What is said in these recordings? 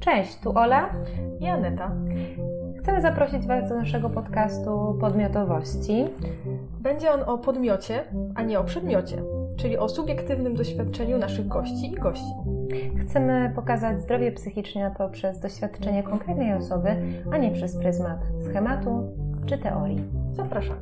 Cześć, tu Ola i Aneta. Chcemy zaprosić Was do naszego podcastu Podmiotowości. Będzie on o podmiocie, a nie o przedmiocie, czyli o subiektywnym doświadczeniu naszych gości i gości. Chcemy pokazać zdrowie psychiczne poprzez doświadczenie konkretnej osoby, a nie przez pryzmat schematu czy teorii. Zapraszamy.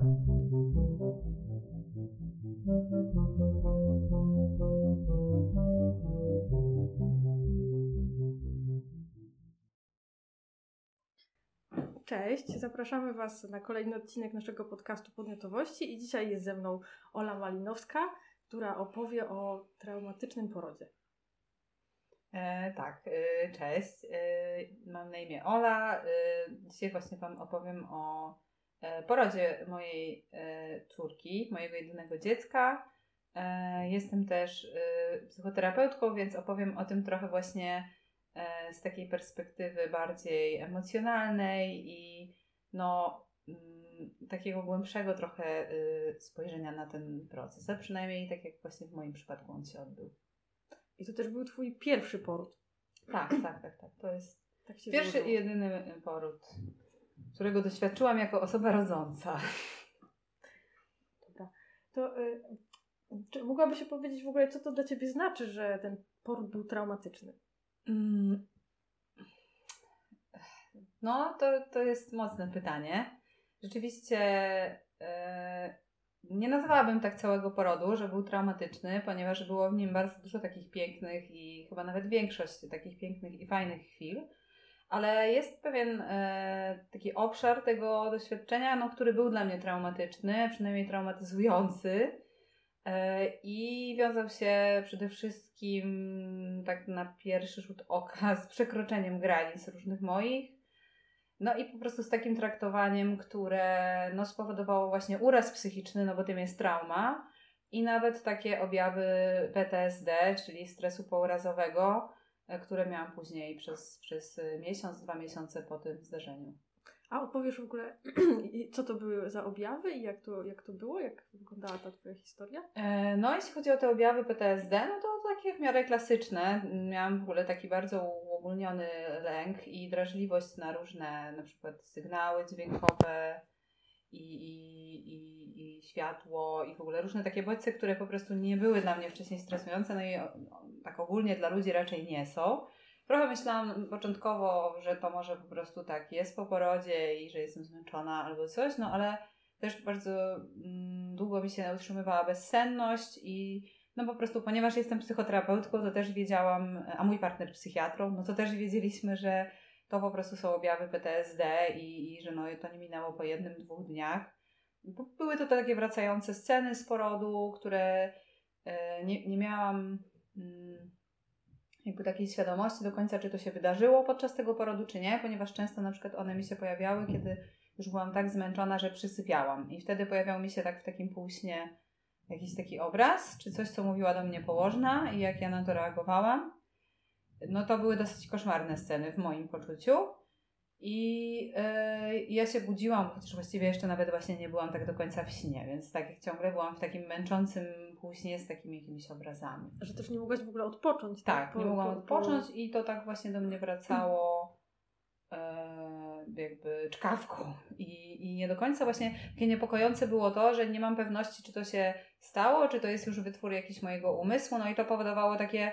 Cześć, zapraszamy Was na kolejny odcinek naszego podcastu Podmiotowości i dzisiaj jest ze mną Ola Malinowska, która opowie o traumatycznym porodzie. E, tak, e, cześć. E, mam na imię Ola. E, dzisiaj właśnie Wam opowiem o porodzie mojej e, córki, mojego jedynego dziecka. Jestem też psychoterapeutką, więc opowiem o tym trochę właśnie z takiej perspektywy bardziej emocjonalnej i no, mm, takiego głębszego trochę spojrzenia na ten proces, a przynajmniej tak jak właśnie w moim przypadku on się odbył. I to też był Twój pierwszy poród. Tak, tak, tak, tak. To jest tak pierwszy i jedyny poród, którego doświadczyłam jako osoba rodząca. Dobra. To y, czy mogłabyś powiedzieć w ogóle, co to dla Ciebie znaczy, że ten poród był traumatyczny? Mm. No, to, to jest mocne pytanie. Rzeczywiście y, nie nazwałabym tak całego porodu, że był traumatyczny, ponieważ było w nim bardzo dużo takich pięknych i chyba nawet większość takich pięknych i fajnych chwil. Ale jest pewien e, taki obszar tego doświadczenia, no, który był dla mnie traumatyczny, przynajmniej traumatyzujący. E, I wiązał się przede wszystkim, tak na pierwszy rzut oka, z przekroczeniem granic różnych moich no i po prostu z takim traktowaniem, które no, spowodowało właśnie uraz psychiczny, no bo tym jest trauma i nawet takie objawy PTSD, czyli stresu pourazowego, które miałam później przez, przez miesiąc, dwa miesiące po tym zdarzeniu. A opowiesz w ogóle, co to były za objawy i jak to, jak to było? Jak wyglądała ta Twoja historia? E, no, jeśli chodzi o te objawy PTSD, no to takie w miarę klasyczne. Miałam w ogóle taki bardzo uogólniony lęk i drażliwość na różne na przykład sygnały dźwiękowe i, i, i, i światło i w ogóle różne takie bodźce, które po prostu nie były dla mnie wcześniej stresujące, no i tak ogólnie dla ludzi raczej nie są. Trochę myślałam początkowo, że to może po prostu tak jest po porodzie i że jestem zmęczona albo coś, no ale też bardzo mm, długo mi się utrzymywała bezsenność i no po prostu, ponieważ jestem psychoterapeutką, to też wiedziałam, a mój partner psychiatrą, no to też wiedzieliśmy, że to po prostu są objawy PTSD i, i że no to nie minęło po jednym, dwóch dniach. Były to takie wracające sceny z porodu, które e, nie, nie miałam jakby takiej świadomości do końca, czy to się wydarzyło podczas tego porodu, czy nie, ponieważ często na przykład one mi się pojawiały, kiedy już byłam tak zmęczona, że przysypiałam. I wtedy pojawiał mi się tak w takim półśnie jakiś taki obraz, czy coś, co mówiła do mnie położna i jak ja na to reagowałam. No to były dosyć koszmarne sceny w moim poczuciu. I yy, ja się budziłam, chociaż właściwie jeszcze nawet właśnie nie byłam tak do końca w śnie, więc tak jak ciągle byłam w takim męczącym później z takimi jakimiś obrazami. Że też nie mogłaś w ogóle odpocząć. Tak, tak po, nie mogłam po, odpocząć po... i to tak właśnie do mnie wracało e, jakby czkawką. I, I nie do końca właśnie takie niepokojące było to, że nie mam pewności, czy to się stało, czy to jest już wytwór jakiś mojego umysłu, no i to powodowało takie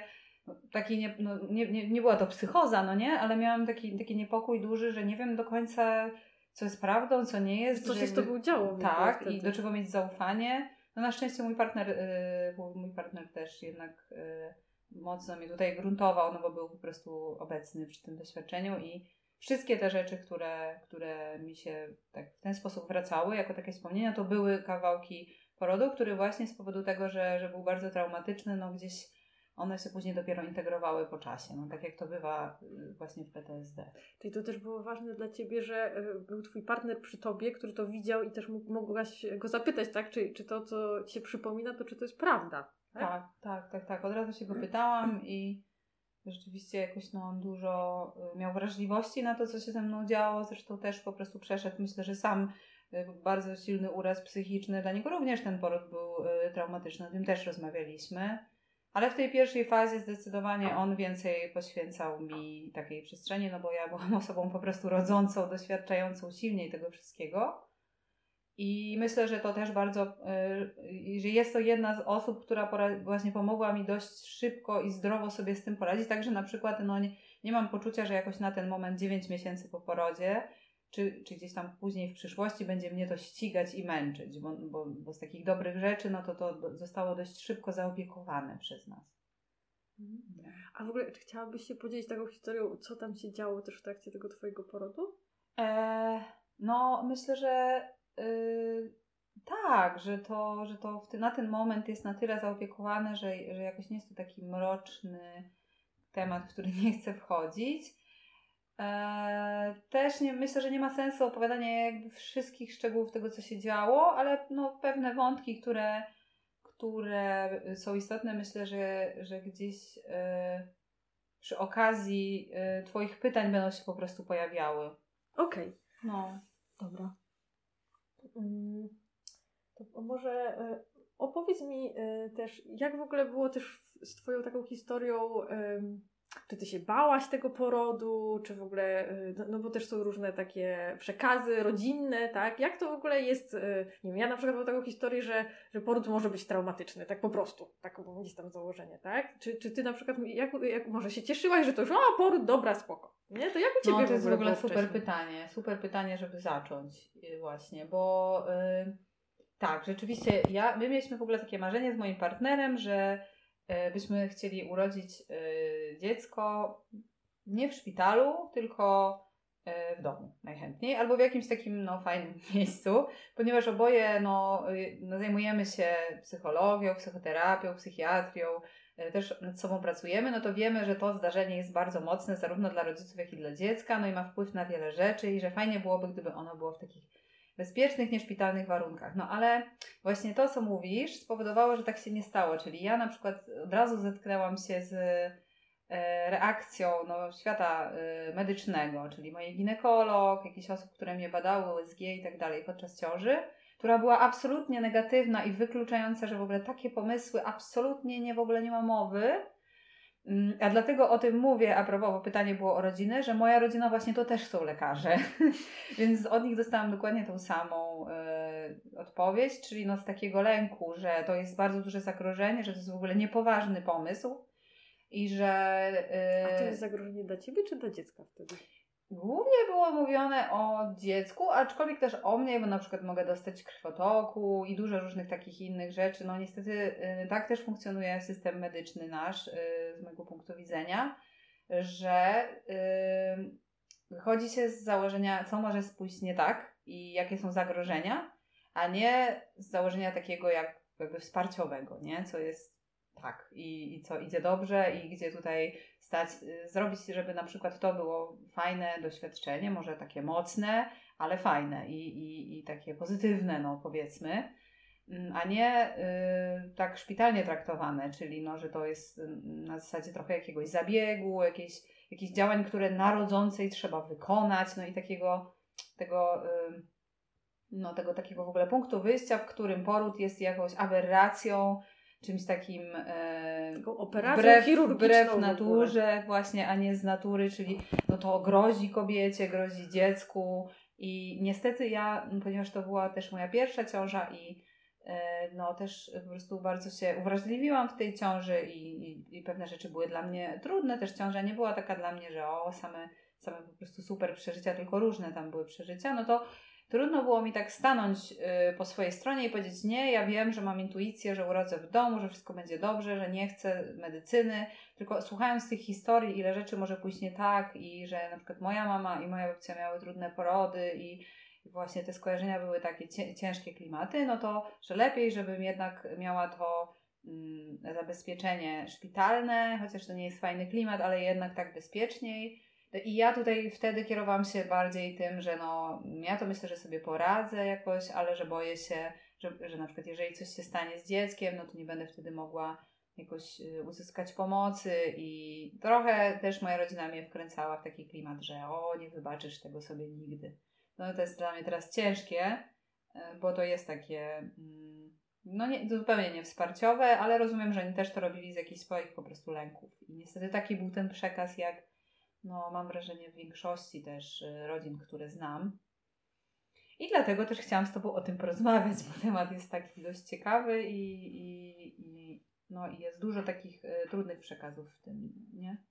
taki nie, no, nie, nie, nie była to psychoza, no nie, ale miałam taki, taki niepokój duży, że nie wiem do końca, co jest prawdą, co nie jest. Co się z tobą działo. Tak, i do czego mieć zaufanie. No na szczęście mój partner, yy, mój partner też jednak yy, mocno mnie tutaj gruntował, no bo był po prostu obecny przy tym doświadczeniu i wszystkie te rzeczy, które, które mi się tak w ten sposób wracały, jako takie wspomnienia, to były kawałki porodu, który właśnie z powodu tego, że, że był bardzo traumatyczny, no gdzieś one się później dopiero integrowały po czasie, no tak jak to bywa y, właśnie w PTSD. Czyli to też było ważne dla Ciebie, że y, był Twój partner przy Tobie, który to widział i też mogłaś go zapytać, tak? Czy, czy to, co Ci się przypomina, to czy to jest prawda? Tak, tak, tak, tak. tak. Od razu się go pytałam i Rzeczywiście jakoś no, on dużo y, miał wrażliwości na to, co się ze mną działo. Zresztą też po prostu przeszedł, myślę, że sam bardzo silny uraz psychiczny. Dla niego również ten poród był traumatyczny, o tym też rozmawialiśmy. Ale w tej pierwszej fazie zdecydowanie on więcej poświęcał mi takiej przestrzeni, no bo ja byłam osobą po prostu rodzącą, doświadczającą silniej tego wszystkiego. I myślę, że to też bardzo, y, że jest to jedna z osób, która właśnie pomogła mi dość szybko i zdrowo sobie z tym poradzić. Także na przykład no, nie, nie mam poczucia, że jakoś na ten moment 9 miesięcy po porodzie, czy, czy gdzieś tam później w przyszłości będzie mnie to ścigać i męczyć, bo, bo, bo z takich dobrych rzeczy, no to to zostało dość szybko zaopiekowane przez nas. A w ogóle, czy chciałabyś się podzielić taką historią, co tam się działo też w trakcie tego Twojego porodu? E, no, myślę, że Yy, tak, że to, że to na ten moment jest na tyle zaopiekowane, że, że jakoś nie jest to taki mroczny temat, w który nie chcę wchodzić. Eee, też nie, myślę, że nie ma sensu opowiadania jakby wszystkich szczegółów tego, co się działo, ale no, pewne wątki, które, które są istotne, myślę, że, że gdzieś e, przy okazji e, Twoich pytań będą się po prostu pojawiały. Okej. Okay. No. Dobra. Mm, to może e, opowiedz mi e, też, jak w ogóle było też z Twoją taką historią, czy Ty się bałaś tego porodu, czy w ogóle, e, no, no bo też są różne takie przekazy rodzinne, tak? Jak to w ogóle jest, nie wiem, ja na przykład mam taką historię, że, że poród może być traumatyczny, tak po prostu, tak jest tam założenie, tak? Czy, czy Ty na przykład, jak, jak może się cieszyłaś, że to już, o, poród, dobra, spoko. Nie? To jak u Ciebie no, to jest w ogóle super wcześniej? pytanie. Super pytanie, żeby zacząć y, właśnie, bo yy, tak, rzeczywiście ja, my mieliśmy w ogóle takie marzenie z moim partnerem, że byśmy chcieli urodzić yy, dziecko nie w szpitalu, tylko y, w domu najchętniej, albo w jakimś takim no, fajnym miejscu, ponieważ oboje no, no, zajmujemy się psychologią, psychoterapią, psychiatrią, E, też nad sobą pracujemy, no to wiemy, że to zdarzenie jest bardzo mocne zarówno dla rodziców, jak i dla dziecka, no i ma wpływ na wiele rzeczy i że fajnie byłoby, gdyby ono było w takich bezpiecznych, nieszpitalnych warunkach. No ale właśnie to, co mówisz, spowodowało, że tak się nie stało. Czyli ja na przykład od razu zetknęłam się z e, reakcją no, świata e, medycznego, czyli mojej ginekolog, jakichś osób, które mnie badały, USG i tak dalej podczas ciąży która była absolutnie negatywna i wykluczająca, że w ogóle takie pomysły absolutnie nie w ogóle nie ma mowy. Mm, a dlatego o tym mówię, a propos, bo pytanie było o rodzinę, że moja rodzina właśnie to też są lekarze. Więc od nich dostałam dokładnie tą samą y, odpowiedź, czyli no z takiego lęku, że to jest bardzo duże zagrożenie, że to jest w ogóle niepoważny pomysł i że... Y, a to jest zagrożenie dla ciebie czy dla dziecka wtedy? Głównie było mówione o dziecku, aczkolwiek też o mnie, bo na przykład mogę dostać krwotoku i dużo różnych takich innych rzeczy. No niestety y, tak też funkcjonuje system medyczny nasz, y, z mojego punktu widzenia, że wychodzi się z założenia, co może spójść nie tak i jakie są zagrożenia, a nie z założenia takiego jak jakby wsparciowego, nie? Co jest tak i, i co idzie dobrze i gdzie tutaj stać, y, zrobić, żeby na przykład to było fajne doświadczenie, może takie mocne, ale fajne i, i, i takie pozytywne, no powiedzmy, mm, a nie y, tak szpitalnie traktowane, czyli no, że to jest y, na zasadzie trochę jakiegoś zabiegu, jakieś, jakichś działań, które narodzącej trzeba wykonać, no i takiego tego, y, no, tego takiego w ogóle punktu wyjścia, w którym poród jest jakąś aberracją, czymś takim e, wbrew, wbrew naturze właśnie, a nie z natury, czyli no to grozi kobiecie, grozi dziecku i niestety ja, ponieważ to była też moja pierwsza ciąża i e, no też po prostu bardzo się uwrażliwiłam w tej ciąży i, i, i, pewne rzeczy były dla mnie trudne. Też ciąża nie była taka dla mnie, że o, same, same po prostu super przeżycia, tylko różne tam były przeżycia. No to trudno było mi tak stanąć y, po swojej stronie i powiedzieć: Nie, ja wiem, że mam intuicję, że urodzę w domu, że wszystko będzie dobrze, że nie chcę medycyny. Tylko słuchając tych historii, ile rzeczy może pójść nie tak, i że na przykład moja mama i moja babcia miały trudne porody, i właśnie te skojarzenia były takie ciężkie klimaty, no to że lepiej, żebym jednak miała to mm, zabezpieczenie szpitalne, chociaż to nie jest fajny klimat, ale jednak tak bezpieczniej i ja tutaj wtedy kierowałam się bardziej tym, że no, ja to myślę, że sobie poradzę jakoś, ale że boję się, że, że na przykład jeżeli coś się stanie z dzieckiem, no to nie będę wtedy mogła jakoś y, uzyskać pomocy i trochę też moja rodzina mnie wkręcała w taki klimat, że o, nie wybaczysz tego sobie nigdy. No to jest dla mnie teraz ciężkie, y, bo to jest takie, mm, no nie, zupełnie niewsparciowe, ale rozumiem, że oni też to robili z jakichś swoich po prostu lęków. I niestety taki był ten przekaz, jak no mam wrażenie w większości też y, rodzin, które znam. I dlatego też chciałam z Tobą o tym porozmawiać, bo temat jest taki dość ciekawy i, i, i no i jest dużo takich y, trudnych przekazów w tym, nie?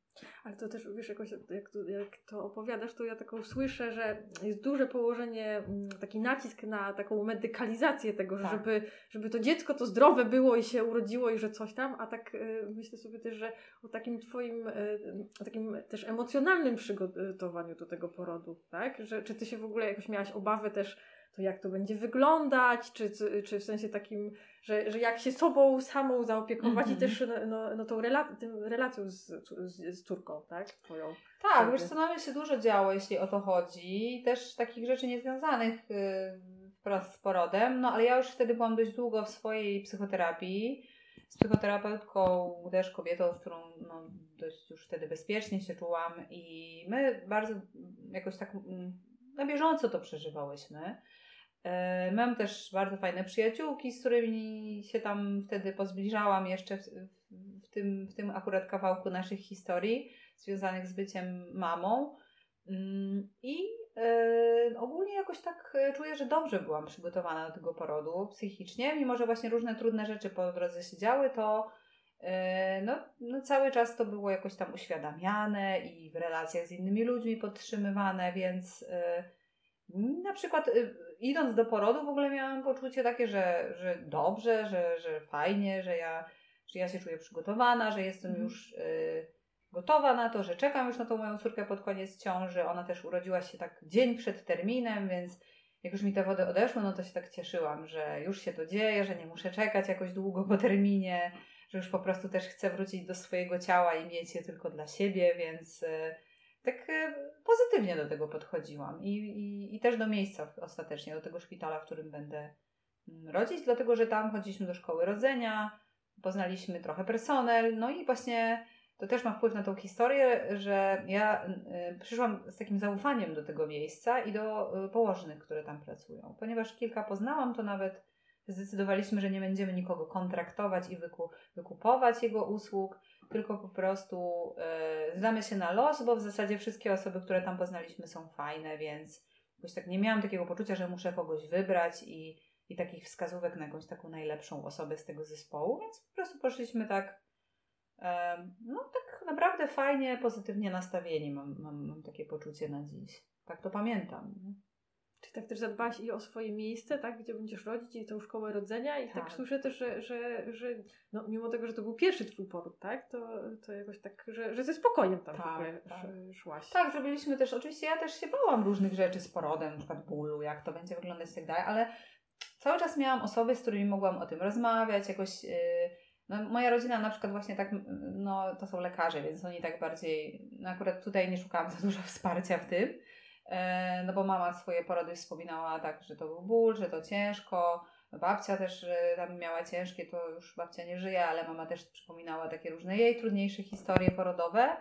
Ale to też, wiesz, jakoś jak to, jak to opowiadasz, to ja taką słyszę, że jest duże położenie, mm, taki nacisk na taką medykalizację tego, Tak. żeby, żeby to dziecko to zdrowe było i się urodziło i że coś tam, a tak y, myślę sobie też, że o takim twoim, y, o takim też emocjonalnym przygotowaniu do tego porodu, tak? Że, czy ty się w ogóle jakoś miałaś obawy też, to jak to będzie wyglądać, czy, czy w sensie takim, że, że jak się sobą samą zaopiekować i Mhm. też no, no, no tą rela- tym relacją z, z, z córką, tak? Twoją. Tak, Prawda. wiesz co, na mnie się dużo działo, jeśli o to chodzi. Też takich rzeczy niezwiązanych y, wprost z porodem, no ale ja już wtedy byłam dość długo w swojej psychoterapii. Z psychoterapeutką, też kobietą, z którą no, dość już wtedy bezpiecznie się czułam i my bardzo jakoś tak mm, na bieżąco to przeżywałyśmy. E, Mam też bardzo fajne przyjaciółki, z którymi się tam wtedy pozbliżałam jeszcze w, w, tym, w tym akurat kawałku naszych historii związanych z byciem mamą. Mm, I e, ogólnie jakoś tak e, czuję, że dobrze byłam przygotowana do tego porodu psychicznie, mimo że właśnie różne trudne rzeczy po drodze się działy, to no, no cały czas to było jakoś tam uświadamiane i w relacjach z innymi ludźmi podtrzymywane, więc na przykład y, idąc do porodu w ogóle miałam poczucie takie, że, że dobrze, że, że fajnie, że ja, że ja się czuję przygotowana, że jestem Mhm. już y, gotowa na to, że czekam już na tą moją córkę pod koniec ciąży. Ona też urodziła się tak dzień przed terminem, więc jak już mi te wody odeszły, no to się tak cieszyłam, że już się to dzieje, że nie muszę czekać jakoś długo po terminie, że już po prostu też chcę wrócić do swojego ciała i mieć je tylko dla siebie, więc y, tak y, pozytywnie do tego podchodziłam I, i, i też do miejsca ostatecznie, do tego szpitala, w którym będę mm, rodzić, dlatego że tam chodziliśmy do szkoły rodzenia, poznaliśmy trochę personel, no i właśnie to też ma wpływ na tą historię, że ja y, przyszłam z takim zaufaniem do tego miejsca i do y, położnych, które tam pracują. Ponieważ kilka poznałam, to nawet zdecydowaliśmy, że nie będziemy nikogo kontraktować i wyku, wykupować jego usług, tylko po prostu y, zdamy się na los, bo w zasadzie wszystkie osoby, które tam poznaliśmy są fajne, więc jakoś tak nie miałam takiego poczucia, że muszę kogoś wybrać i, i takich wskazówek na jakąś taką najlepszą osobę z tego zespołu, więc po prostu poszliśmy tak em, no tak naprawdę fajnie, pozytywnie nastawieni mam, mam, mam takie poczucie na dziś. Tak to pamiętam. nie? Czy tak też zadbałaś i o swoje miejsce, tak, gdzie będziesz rodzić i tą szkołę rodzenia i tak, Tak. słyszę też, że, że, że no, mimo tego, że to był pierwszy twój poród, tak, to, to jakoś tak, że, że ze spokojem tam w Tak, ogóle tak. sz- szłaś. Tak, zrobiliśmy też, oczywiście ja też się bałam różnych rzeczy z porodem, na przykład bólu, jak to będzie wyglądać i tak dalej, ale cały czas miałam osoby, z którymi mogłam o tym rozmawiać, jakoś... Yy, no, moja rodzina na przykład właśnie tak, no to są lekarze, więc oni tak bardziej, no akurat tutaj nie szukałam za dużo wsparcia w tym, no bo mama swoje porody wspominała tak, że to był ból, że to ciężko, babcia też e, tam miała ciężkie, to już babcia nie żyje, ale mama też przypominała takie różne jej trudniejsze historie porodowe,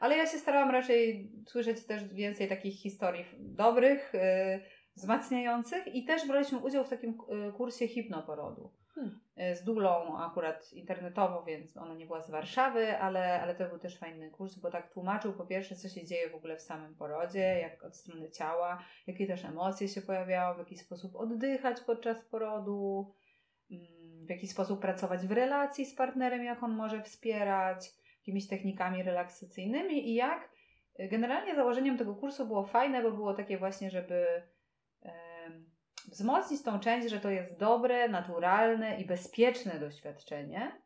ale ja się starałam raczej słyszeć też więcej takich historii dobrych, e, wzmacniających i też braliśmy udział w takim e, kursie hipnoporodu. Hmm. E, Z dulą akurat internetowo, więc ona nie była z Warszawy, ale, ale to był też fajny kurs, bo tak tłumaczył po pierwsze, co się dzieje w ogóle w samym porodzie, jak od strony ciała, jakie też emocje się pojawiają, w jaki sposób oddychać podczas porodu, mm, w jaki sposób pracować w relacji z partnerem, jak on może wspierać, jakimiś technikami relaksacyjnymi i jak y, generalnie założeniem tego kursu było fajne, bo było takie właśnie, żeby wzmocnić tą część, że to jest dobre, naturalne i bezpieczne doświadczenie,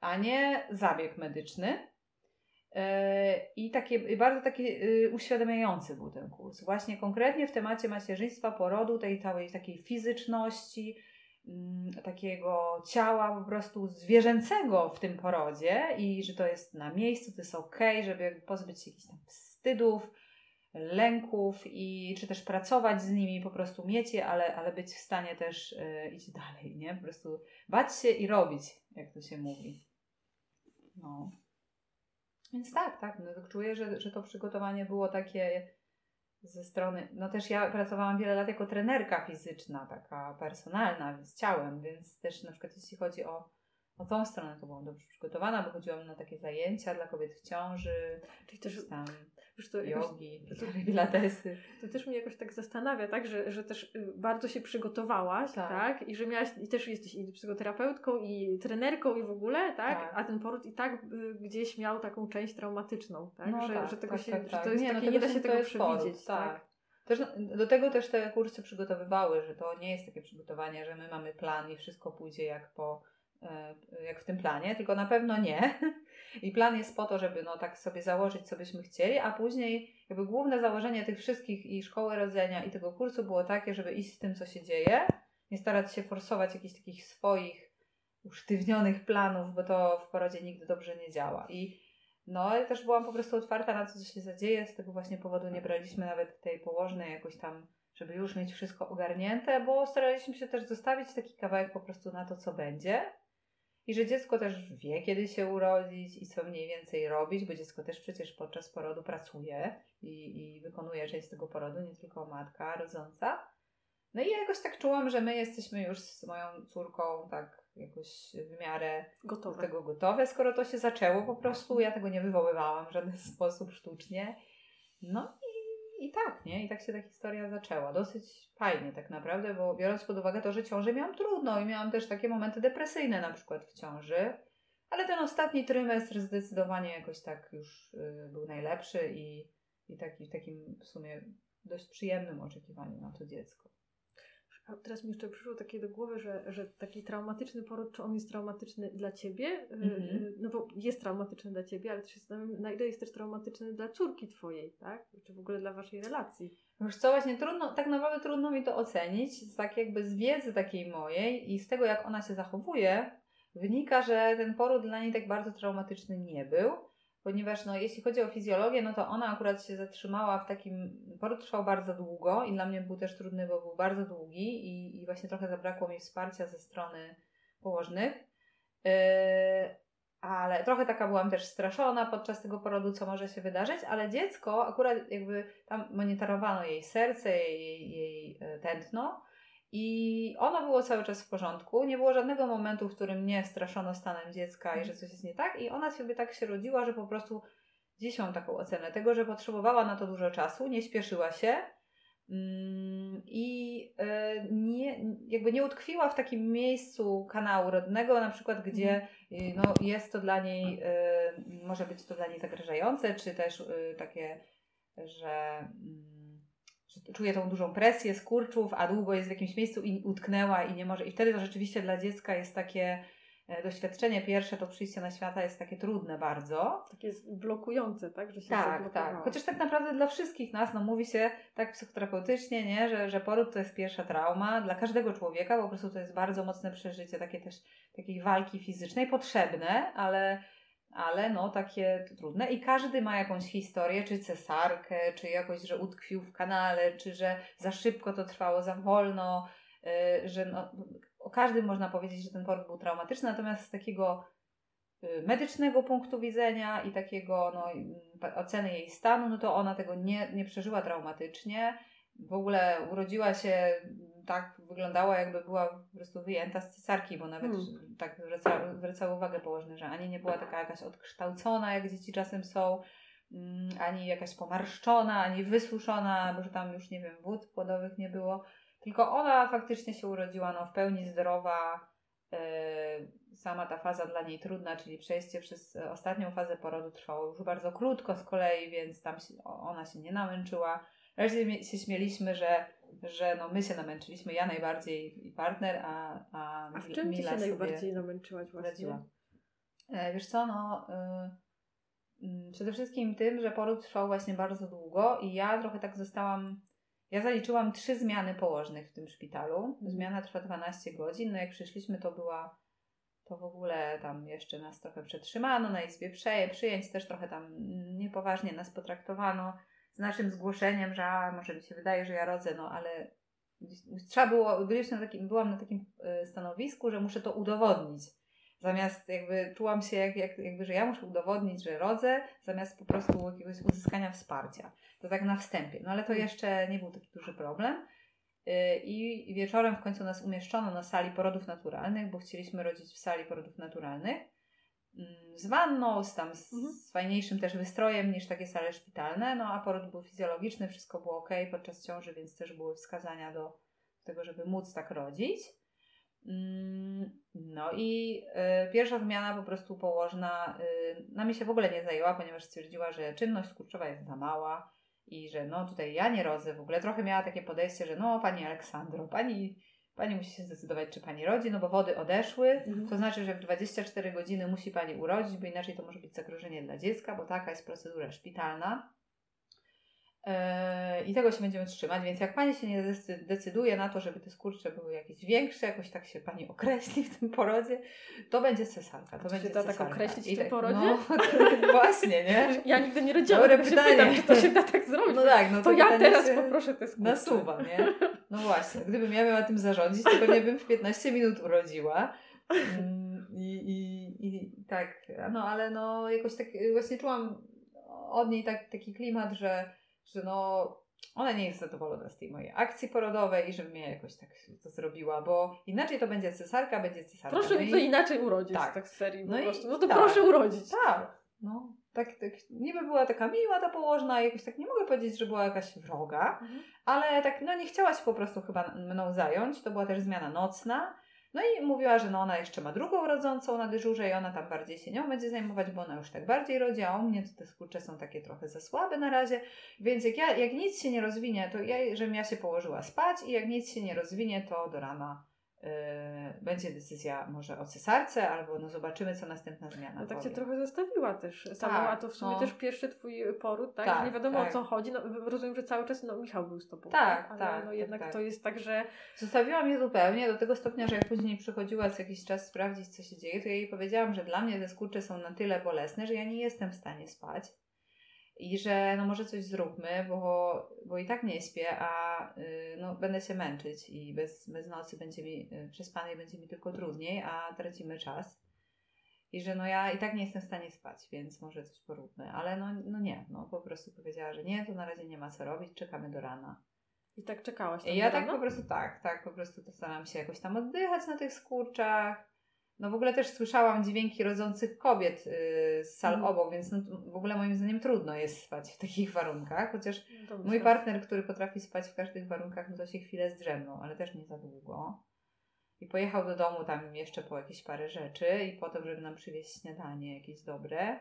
a nie zabieg medyczny. E, I takie, bardzo taki y, uświadamiający był ten kurs. Właśnie konkretnie w temacie macierzyństwa, porodu, tej całej takiej fizyczności, mm, takiego ciała po prostu zwierzęcego w tym porodzie i że to jest na miejscu, to jest okej, żeby pozbyć się jakichś tam wstydów, lęków i czy też pracować z nimi, po prostu mieć je, ale, ale być w stanie też y, iść dalej, nie? Po prostu bać się i robić, jak to się mówi. No. Więc tak, tak. No, czuję, że, że to przygotowanie było takie ze strony. No też ja pracowałam wiele lat jako trenerka fizyczna, taka personalna, z ciałem, więc też na przykład jeśli chodzi o, o tą stronę, to byłam dobrze przygotowana, bo chodziłam na takie zajęcia dla kobiet w ciąży, Czyli też tam wiesz, to jakoś, jogi, pilatesy. to też mnie jakoś tak zastanawia, tak, że, że też y, bardzo się przygotowałaś, Tak. tak, i że miałaś, i też jesteś i psychoterapeutką, i trenerką, i w ogóle, tak, Tak. a ten poród i tak y, gdzieś miał taką część traumatyczną, tak, No że, tak, że tego tak, się, tak, że tak. to jest Nie, no takie, to nie da się to tego przewidzieć, tak. tak. Też no, do tego też te kursy przygotowywały, że to nie jest takie przygotowanie, że my mamy plan i wszystko pójdzie jak po jak w tym planie, tylko na pewno nie. I plan jest po to, żeby no tak sobie założyć, co byśmy chcieli, a później jakby główne założenie tych wszystkich i szkoły rodzenia i tego kursu było takie, żeby iść z tym, co się dzieje, nie starać się forsować jakichś takich swoich usztywnionych planów, bo to w porodzie nigdy dobrze nie działa. I no, ja też byłam po prostu otwarta na to, co się zadzieje. Z tego właśnie powodu nie braliśmy nawet tej położnej jakoś tam, żeby już mieć wszystko ogarnięte, bo staraliśmy się też zostawić taki kawałek po prostu na to, co będzie. I że dziecko też wie, kiedy się urodzić i co mniej więcej robić, bo dziecko też przecież podczas porodu pracuje i, i wykonuje część tego porodu, nie tylko matka rodząca. No i ja jakoś tak czułam, że my jesteśmy już z moją córką tak jakoś w miarę do Gotowe. tego gotowe, skoro to się zaczęło po prostu. Ja tego nie wywoływałam w żaden sposób sztucznie. No i, tak, nie? I tak się ta historia zaczęła. Dosyć fajnie tak naprawdę, bo biorąc pod uwagę to, że ciążę miałam trudno i miałam też takie momenty depresyjne na przykład w ciąży. Ale ten ostatni trymestr zdecydowanie jakoś tak już y, był najlepszy i, i taki w takim w sumie dość przyjemnym oczekiwaniu na to dziecko. Teraz mi jeszcze przyszło takie do głowy, że, że taki traumatyczny poród, czy on jest traumatyczny dla ciebie? Y, Mhm. No bo jest traumatyczny dla ciebie, ale też się zastanawiam, na ile jest też traumatyczny dla córki twojej, tak? Czy w ogóle dla waszej relacji. Wiesz co, właśnie trudno, tak naprawdę trudno mi to ocenić, tak jakby z wiedzy takiej mojej i z tego, jak ona się zachowuje, wynika, że ten poród dla niej tak bardzo traumatyczny nie był, ponieważ no, jeśli chodzi o fizjologię, no to ona akurat się zatrzymała w takim, poród trwał bardzo długo i dla mnie był też trudny, bo był bardzo długi i, i właśnie trochę zabrakło mi wsparcia ze strony położnych. Yy, ale trochę taka byłam też straszona podczas tego porodu, co może się wydarzyć, ale dziecko akurat jakby tam monitorowano jej serce, jej, jej e, tętno i ono było cały czas w porządku. Nie było żadnego momentu, w którym nie straszono stanem dziecka i że coś jest nie tak i ona sobie tak się rodziła, że po prostu dziś mam taką ocenę tego, że potrzebowała na to dużo czasu, nie śpieszyła się mm, i e, nie, jakby nie utkwiła w takim miejscu kanału rodnego, na przykład gdzie y, no, jest to dla niej, y, może być to dla niej zagrażające, czy też y, takie, że, mm, że czuje tą dużą presję skurczów, a długo jest w jakimś miejscu i utknęła i nie może. I wtedy to rzeczywiście dla dziecka jest takie e, doświadczenie pierwsze, to przyjście na świata jest takie trudne bardzo. Takie jest blokujące, tak? Że się Tak, tak. Chociaż tak naprawdę dla wszystkich nas, no mówi się tak psychoterapeutycznie, nie? Że, że poród to jest pierwsza trauma. Dla każdego człowieka po prostu to jest bardzo mocne przeżycie, takie też takiej walki fizycznej, potrzebne, ale, ale no takie trudne. I każdy ma jakąś historię, czy cesarkę, czy jakoś, że utkwił w kanale, czy że za szybko to trwało, za wolno, yy, że no, o każdym można powiedzieć, że ten poród był traumatyczny, natomiast z takiego y, medycznego punktu widzenia i takiego no, y, oceny jej stanu, no to ona tego nie, nie przeżyła traumatycznie. W ogóle urodziła się tak, wyglądała jakby była po prostu wyjęta z cesarki, bo nawet Hmm. tak zwraca, zwracały uwagę położne, że ani nie była taka jakaś odkształcona, jak dzieci czasem są, mm, ani jakaś pomarszczona, ani wysuszona, bo że tam już nie wiem, wód płodowych nie było. Tylko ona faktycznie się urodziła no, w pełni zdrowa, Yy, sama ta faza dla niej trudna, czyli przejście przez e, ostatnią fazę porodu trwało już bardzo krótko z kolei, więc tam się, ona się nie namęczyła. Raczej się śmieliśmy, że, że no my się namęczyliśmy, ja najbardziej i partner, a, a, A w czym ty Mila się sobie najbardziej namęczyłaś właśnie? radziła. E, Wiesz co, no y, mm, przede wszystkim tym, że poród trwał właśnie bardzo długo i ja trochę tak zostałam, ja zaliczyłam trzy zmiany położnych w tym szpitalu. Zmiana trwa 12 godzin, no jak przyszliśmy to była, to w ogóle tam jeszcze nas trochę przetrzymano na izbie przeje, przyjęć też trochę tam mm, niepoważnie nas potraktowano z naszym zgłoszeniem, że a, może mi się wydaje, że ja rodzę, no ale trzeba było, byliśmy na takim, byłam na takim e, stanowisku, że muszę to udowodnić. Zamiast jakby czułam się jak, jak, jakby, że ja muszę udowodnić, że rodzę, zamiast po prostu jakiegoś uzyskania wsparcia. To tak na wstępie. No ale to jeszcze nie był taki duży problem. Y, I wieczorem w końcu nas umieszczono na sali porodów naturalnych, bo chcieliśmy rodzić w sali porodów naturalnych. Mm, Z wanną, z tam z, Mhm. z fajniejszym też wystrojem niż takie sale szpitalne, no a poród był fizjologiczny, wszystko było ok podczas ciąży, więc też były wskazania do tego, żeby móc tak rodzić. Mm, No i y, pierwsza zmiana po prostu położna y, nami się w ogóle nie zajęła, ponieważ stwierdziła, że czynność skurczowa jest za mała i że no tutaj ja nie rodzę w ogóle. Trochę miała takie podejście, że no pani Aleksandro, pani, pani musi się zdecydować, czy pani rodzi, no bo wody odeszły, Mhm. to znaczy, że w 24 godziny musi pani urodzić, bo inaczej to może być zagrożenie dla dziecka, bo taka jest procedura szpitalna. Yy, I tego się będziemy trzymać, więc jak pani się nie decyduje na to, żeby te skurcze były jakieś większe, jakoś tak się pani określi w tym porodzie, to będzie cesarka. To To będzie się da tak cesarka. określić w I tym tak- porodzie? No, właśnie, nie? Ja nigdy nie rodziłam, Dobre pytanie. pytam, czy to się da tak zrobić. No tak, no to ja pytanie teraz poproszę te skurcze. Nasuwa, nie? No właśnie, gdybym ja miała tym zarządzić, to pewnie bym w 15 minut urodziła. Mm, I, i, i tak, no ale no jakoś tak właśnie czułam od niej tak, taki klimat, że, że no ona nie jest zadowolona z tej mojej akcji porodowej i żebym ja jakoś tak to zrobiła, bo inaczej to będzie cesarka, będzie cesarka. Proszę no mi i- to inaczej urodzić Tak. tak z serii No po prostu. No to tak. proszę urodzić. Tak, no. Tak, tak, niby była taka miła ta położna, jakoś tak nie mogę powiedzieć, że była jakaś wroga, Mhm. ale tak, no nie chciała się po prostu chyba mną zająć. To była też zmiana nocna. No i mówiła, że no ona jeszcze ma drugą rodzącą na dyżurze i ona tam bardziej się nią będzie zajmować, bo ona już tak bardziej rodzi, a u mnie te skurcze są takie trochę za słabe na razie. Więc jak, ja, jak nic się nie rozwinie, to ja, żebym ja się położyła spać i jak nic się nie rozwinie, to do rana będzie decyzja może o cesarce albo no zobaczymy, co następna zmiana No tak cię powie. trochę zostawiła też samą, Tak, a to w sumie no. też pierwszy twój poród, tak? Tak, nie wiadomo tak. o co chodzi. No, rozumiem, że cały czas no, Michał był z tobą. Tak, Ale tak, no tak, jednak tak. to jest tak, że Zostawiła mnie zupełnie do tego stopnia, że jak później przychodziła co jakiś czas sprawdzić, co się dzieje, to ja jej powiedziałam, że dla mnie te skurcze są na tyle bolesne, że ja nie jestem w stanie spać i że no może coś zróbmy, bo, bo i tak nie śpię, a y, no, będę się męczyć i bez, bez nocy będzie mi, y, przespanej będzie mi tylko trudniej, a tracimy czas. I że no ja i tak nie jestem w stanie spać, więc może coś poróbmy. Ale no, no nie, no po prostu powiedziała, że nie, to na razie nie ma co robić, czekamy do rana. i tak czekałaś. tam Ja do tak rana? po prostu tak, tak, po prostu to staram się jakoś tam oddychać na tych skurczach. No w ogóle też słyszałam dźwięki rodzących kobiet yy, z sal Mhm. obok, więc no, w ogóle moim zdaniem trudno jest spać w takich warunkach, chociaż No to mój partner, który potrafi spać w każdych warunkach, no to się chwilę zdrzemnął, ale też nie za długo. I pojechał do domu tam jeszcze po jakieś parę rzeczy i potem, żeby nam przywieźć śniadanie jakieś dobre.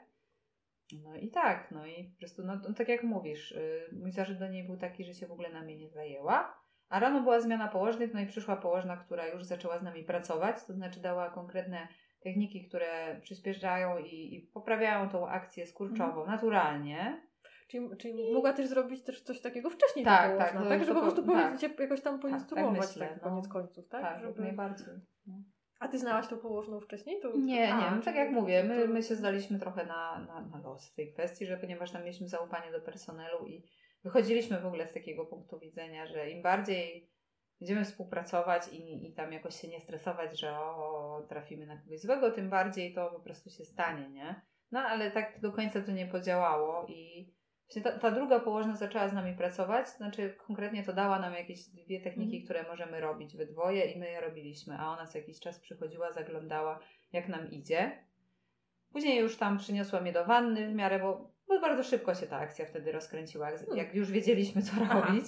No i tak, no i po prostu, no, no tak jak mówisz, yy, mój zarzut do niej był taki, że się w ogóle na mnie nie zajęła. A rano była zmiana położnych, no i przyszła położna, która już zaczęła z nami pracować, to znaczy dała konkretne techniki, które przyspieszają i, i poprawiają tą akcję skurczową naturalnie. Czyli, czyli mogła też zrobić też coś takiego wcześniej Tak, ta położna, tak, tak, to- tak? Żeby po prostu tak. powiedzieć, cię jakoś tam poinstruować tak, myślę, no. koniec końców, tak? Tak, Żeby... najbardziej. No. A ty znałaś tą położną wcześniej? To... Nie, A, nie, no tak jak mówię, my, my się zdaliśmy trochę na, na, na los w tej kwestii, że ponieważ tam mieliśmy zaufanie do personelu i wychodziliśmy w ogóle z takiego punktu widzenia, że im bardziej będziemy współpracować i, i tam jakoś się nie stresować, że o, trafimy na kogoś złego, tym bardziej to po prostu się stanie, nie? No ale tak do końca to nie podziałało i właśnie ta, ta druga położna zaczęła z nami pracować, znaczy konkretnie to dała nam jakieś dwie techniki, Mhm. które możemy robić we dwoje i my je robiliśmy, a ona co jakiś czas przychodziła, zaglądała jak nam idzie. Później już tam przyniosła mnie do wanny w miarę, bo, bo bardzo szybko się ta akcja wtedy rozkręciła, jak, jak już wiedzieliśmy co Aha. robić.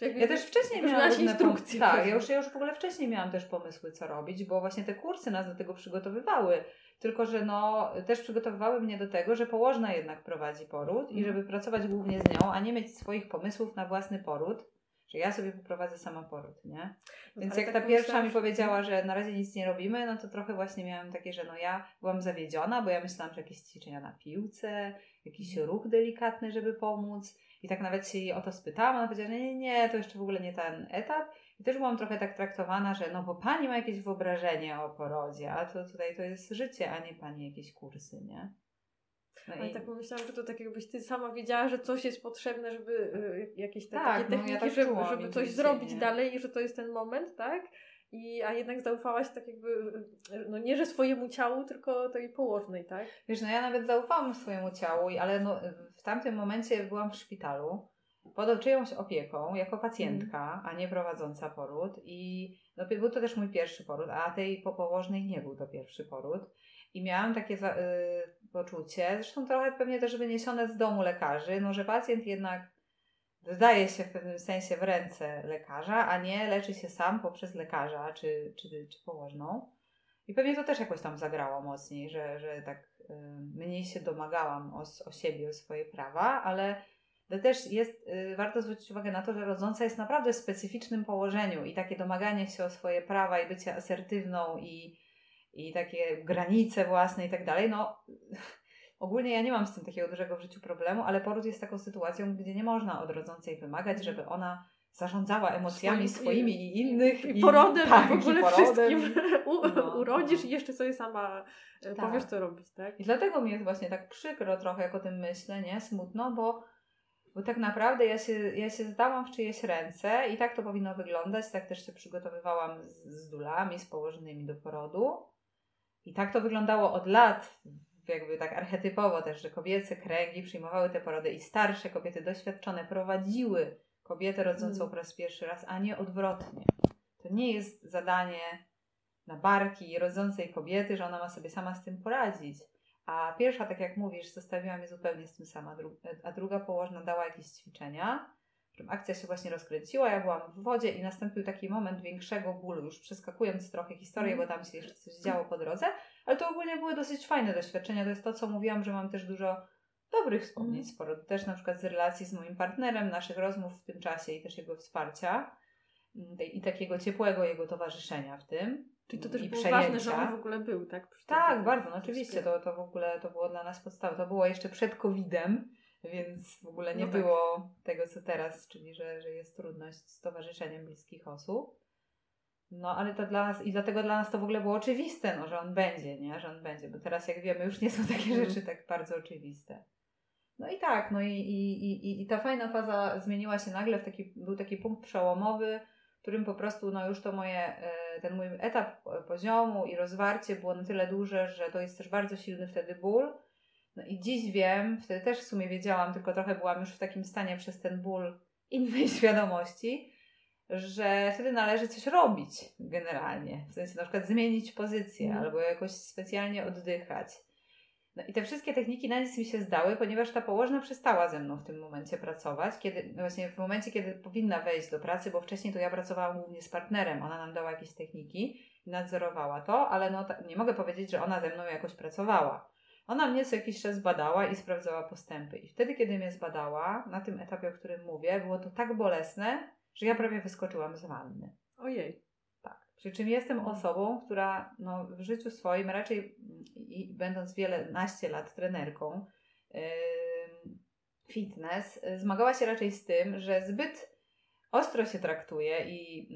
Jakby- Ja też wcześniej już miałam różne instrukcje pom- Tak, ja już, ja już w ogóle wcześniej miałam też pomysły, co robić, bo właśnie te kursy nas do tego przygotowywały. Tylko, że no, też przygotowywały mnie do tego, że położna jednak prowadzi poród i Mhm. żeby pracować głównie z nią, a nie mieć swoich pomysłów na własny poród, że ja sobie poprowadzę sama poród, nie? Więc Ale jak tak ta pierwsza pomyślałam, mi powiedziała, że na razie nic nie robimy, no to trochę właśnie miałam takie, że no ja byłam zawiedziona, bo ja myślałam, że jakieś ćwiczenia na piłce, jakiś Mhm. ruch delikatny, żeby pomóc. I tak nawet się jej o to spytałam, ona powiedziała, że nie, nie, to jeszcze w ogóle nie ten etap. I też byłam trochę tak traktowana, że no bo pani ma jakieś wyobrażenie o porodzie, a to tutaj to jest życie, a nie pani jakieś kursy, nie? No Ale tak pomyślałam, że to tak jakbyś ty sama wiedziała, że coś jest potrzebne, żeby y, jakieś te, Tak, takie no ja techniki, tak żeby, czułam żeby coś zrobić dalej i że to jest ten moment, tak? i, a jednak zaufałaś tak jakby, no nie, że swojemu ciału, tylko tej położnej, tak? Wiesz, no ja nawet zaufałam swojemu ciału, ale no, w tamtym momencie byłam w szpitalu pod czyjąś opieką jako pacjentka, a nie prowadząca poród i no, był to też mój pierwszy poród, a tej popołożnej nie był to pierwszy poród. I miałam takie y, poczucie, zresztą trochę pewnie też wyniesione z domu lekarzy, no, że pacjent jednak zdaje się w pewnym sensie w ręce lekarza, a nie leczy się sam poprzez lekarza czy, czy, czy położną. I pewnie to też jakoś tam zagrało mocniej, że, że tak y, mniej się domagałam o, o siebie, o swoje prawa, ale też jest, y, warto zwrócić uwagę na to, że rodząca jest naprawdę w specyficznym położeniu i takie domaganie się o swoje prawa i bycie asertywną i, i takie granice własne i tak dalej, no ogólnie ja nie mam z tym takiego dużego w życiu problemu, ale poród jest taką sytuacją, gdzie nie można od rodzącej wymagać, żeby ona zarządzała emocjami Swoim, swoimi i innych. I, i porodem, tak, i w ogóle i wszystkim. U, no, urodzisz no. i jeszcze sobie sama e, tak. powiesz, co robić, tak? I dlatego mi jest właśnie tak przykro trochę, jak o tym myślę, nie? Smutno, bo bo tak naprawdę ja się, ja się zdałam w czyjeś ręce i tak to powinno wyglądać. Tak też się przygotowywałam z, z dulami, z położonymi do porodu. I tak to wyglądało od lat, jakby tak archetypowo też, że kobiece kręgi przyjmowały te porody i starsze kobiety doświadczone prowadziły kobietę rodzącą mm. po raz pierwszy raz, a nie odwrotnie. To nie jest zadanie na barki rodzącej kobiety, że ona ma sobie sama z tym poradzić. A pierwsza, tak jak mówisz, zostawiła mnie zupełnie z tym sama, a druga położna dała jakieś ćwiczenia, w którym akcja się właśnie rozkręciła, ja byłam w wodzie i nastąpił taki moment większego bólu, już przeskakując trochę historię, bo tam się jeszcze coś działo po drodze, ale to ogólnie były dosyć fajne doświadczenia, to jest to, co mówiłam, że mam też dużo dobrych wspomnień sporo, też na przykład z relacji z moim partnerem, naszych rozmów w tym czasie i też jego wsparcia mm, i takiego ciepłego jego towarzyszenia w tym. Czyli to też było przejęcia. ważne, że on w ogóle był, tak? tak, bardzo, no oczywiście, to, to w ogóle to było dla nas podstawa. To było jeszcze przed COVID-em, więc w ogóle nie no tak. było tego, co teraz, czyli że, że jest trudność z towarzyszeniem bliskich osób. No, ale to dla nas, i dlatego dla nas to w ogóle było oczywiste, no, że on będzie, nie? Że on będzie, bo teraz jak wiemy, już nie są takie mhm. rzeczy tak bardzo oczywiste. No i tak, no i, i, i, i ta fajna faza zmieniła się nagle w taki, był taki punkt przełomowy, którym po prostu no już to moje, e, ten mój etap poziomu i rozwarcie było na tyle duże, że to jest też bardzo silny wtedy ból. No i dziś wiem, wtedy też w sumie wiedziałam, tylko trochę byłam już w takim stanie przez ten ból innej świadomości, że wtedy należy coś robić generalnie. W sensie na przykład zmienić pozycję mm. albo jakoś specjalnie oddychać. No i te wszystkie techniki na nic mi się zdały, ponieważ ta położna przestała ze mną w tym momencie pracować, kiedy no właśnie w momencie, kiedy powinna wejść do pracy, bo wcześniej to ja pracowałam głównie z partnerem, ona nam dała jakieś techniki i nadzorowała to, ale no nie mogę powiedzieć, że ona ze mną jakoś pracowała. Ona mnie co jakiś czas badała i sprawdzała postępy. I wtedy, kiedy mnie zbadała, na tym etapie, o którym mówię, było to tak bolesne, że ja prawie wyskoczyłam z wanny. Ojej. Przy czym jestem osobą, która no, w życiu swoim, raczej i będąc wiele naście lat trenerką yy, fitness, zmagała się raczej z tym, że zbyt ostro się traktuje i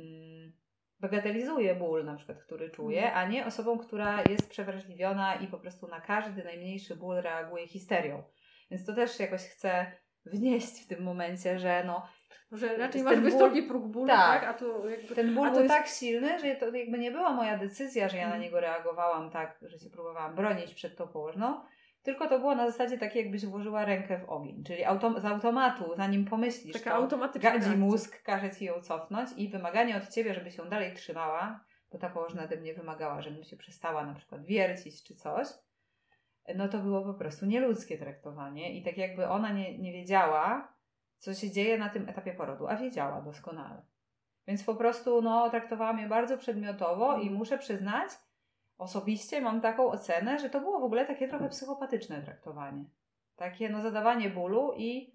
yy, bagatelizuje ból, na przykład, który czuje, mhm. a nie osobą, która jest przewrażliwiona i po prostu na każdy najmniejszy ból reaguje histerią. Więc to też jakoś chcę wnieść w tym momencie, że no, że raczej masz wysoki próg bólu, tak? tak? A tu jakby, ten ból był jest... tak silny, że to jakby nie była moja decyzja, że ja na mhm. niego reagowałam tak, że się próbowałam bronić przed tą położną, tylko to było na zasadzie takiej, jakbyś włożyła rękę w ogień, czyli autom z automatu, zanim pomyślisz, Taka automatyczna gadzi mózg, każe ci ją cofnąć i wymaganie od ciebie, żeby się dalej trzymała, bo ta położna ode mnie wymagała, żebym się przestała na przykład wiercić czy coś, no to było po prostu nieludzkie traktowanie i tak jakby ona nie, nie wiedziała, co się dzieje na tym etapie porodu, a wiedziała doskonale. Więc po prostu no, traktowałam je bardzo przedmiotowo i mhm. muszę przyznać, osobiście mam taką ocenę, że to było w ogóle takie trochę psychopatyczne traktowanie. Takie no, zadawanie bólu i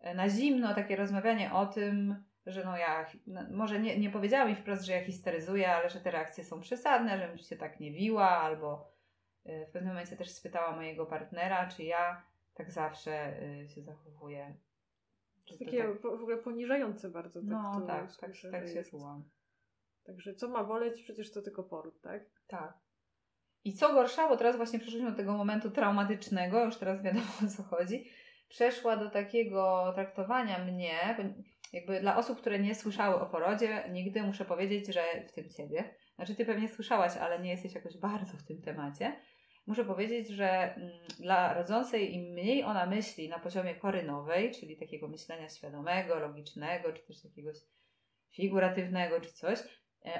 e, na zimno takie rozmawianie o tym, że no ja, no, może nie, nie powiedziała mi wprost, że ja histeryzuję, ale że te reakcje są przesadne, żebym się tak nie wiła, albo e, w pewnym momencie też spytała mojego partnera, czy ja tak zawsze e, się zachowuję to takie tak... w ogóle poniżające bardzo. Tak no tak, tak, tak się czułam. Także co ma boleć, przecież to tylko poród, tak? Tak. I co gorsza, bo teraz właśnie przeszliśmy do tego momentu traumatycznego, już teraz wiadomo o co chodzi, przeszła do takiego traktowania mnie, jakby dla osób, które nie słyszały o porodzie, nigdy muszę powiedzieć, że w tym ciebie, znaczy ty pewnie słyszałaś, ale nie jesteś jakoś bardzo w tym temacie. Muszę powiedzieć, że mm, dla rodzącej im mniej ona myśli na poziomie korynowej, czyli takiego myślenia świadomego, logicznego, czy też jakiegoś figuratywnego, czy coś,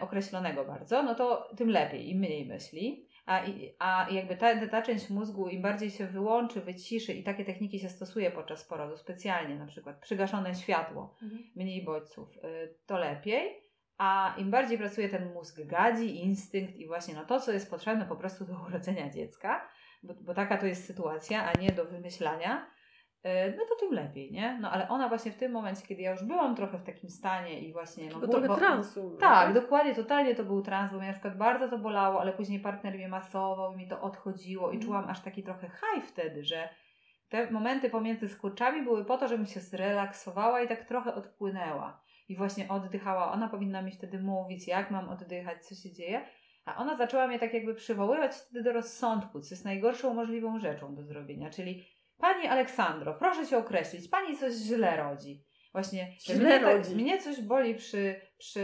określonego bardzo, no to tym lepiej, im mniej myśli. A, a jakby ta, ta część mózgu im bardziej się wyłączy, wyciszy i takie techniki się stosuje podczas porodu specjalnie, na przykład przygaszone światło, Mhm. mniej bodźców, y, to lepiej. A im bardziej pracuje ten mózg gadzi, instynkt i właśnie no to, co jest potrzebne po prostu do urodzenia dziecka, bo, bo taka to jest sytuacja, a nie do wymyślania, no to tym lepiej, nie? No ale ona właśnie w tym momencie, kiedy ja już byłam trochę w takim stanie i właśnie... No, Bo trochę bo- transu. tak, dokładnie, totalnie to był trans, bo mnie na przykład bardzo to bolało, ale później partner mnie masował mi to odchodziło i Mhm. czułam aż taki trochę haj wtedy, że te momenty pomiędzy skurczami były po to, żebym się zrelaksowała i tak trochę odpłynęła. I właśnie oddychała. Ona powinna mi wtedy mówić, jak mam oddychać, co się dzieje. A ona zaczęła mnie tak jakby przywoływać wtedy do rozsądku, co jest najgorszą możliwą rzeczą do zrobienia. Czyli Pani Aleksandro, proszę się określić, Pani coś źle rodzi. Właśnie, że Źle mnie, tak, mnie coś boli przy, przy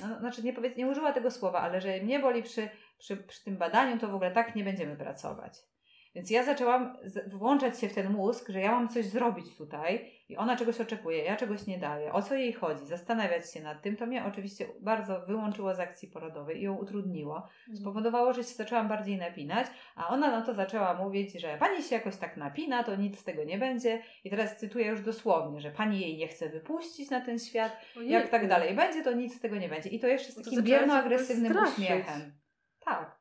no, znaczy nie, powiedz, nie użyła tego słowa, ale że mnie boli przy, przy, przy tym badaniu, to w ogóle tak nie będziemy pracować. Więc ja zaczęłam włączać się w ten mózg, że ja mam coś zrobić tutaj i ona czegoś oczekuje, ja czegoś nie daję. O co jej chodzi? Zastanawiać się nad tym. To mnie oczywiście bardzo wyłączyło z akcji porodowej i ją utrudniło. Mhm. Spowodowało, że się zaczęłam bardziej napinać, a ona na to zaczęła mówić, że pani się jakoś tak napina, to nic z tego nie będzie. I teraz cytuję już dosłownie, że pani jej nie chce wypuścić na ten świat, jak tak dalej będzie, to nic z tego nie będzie. I to jeszcze z takim bierno-agresywnym uśmiechem. Tak.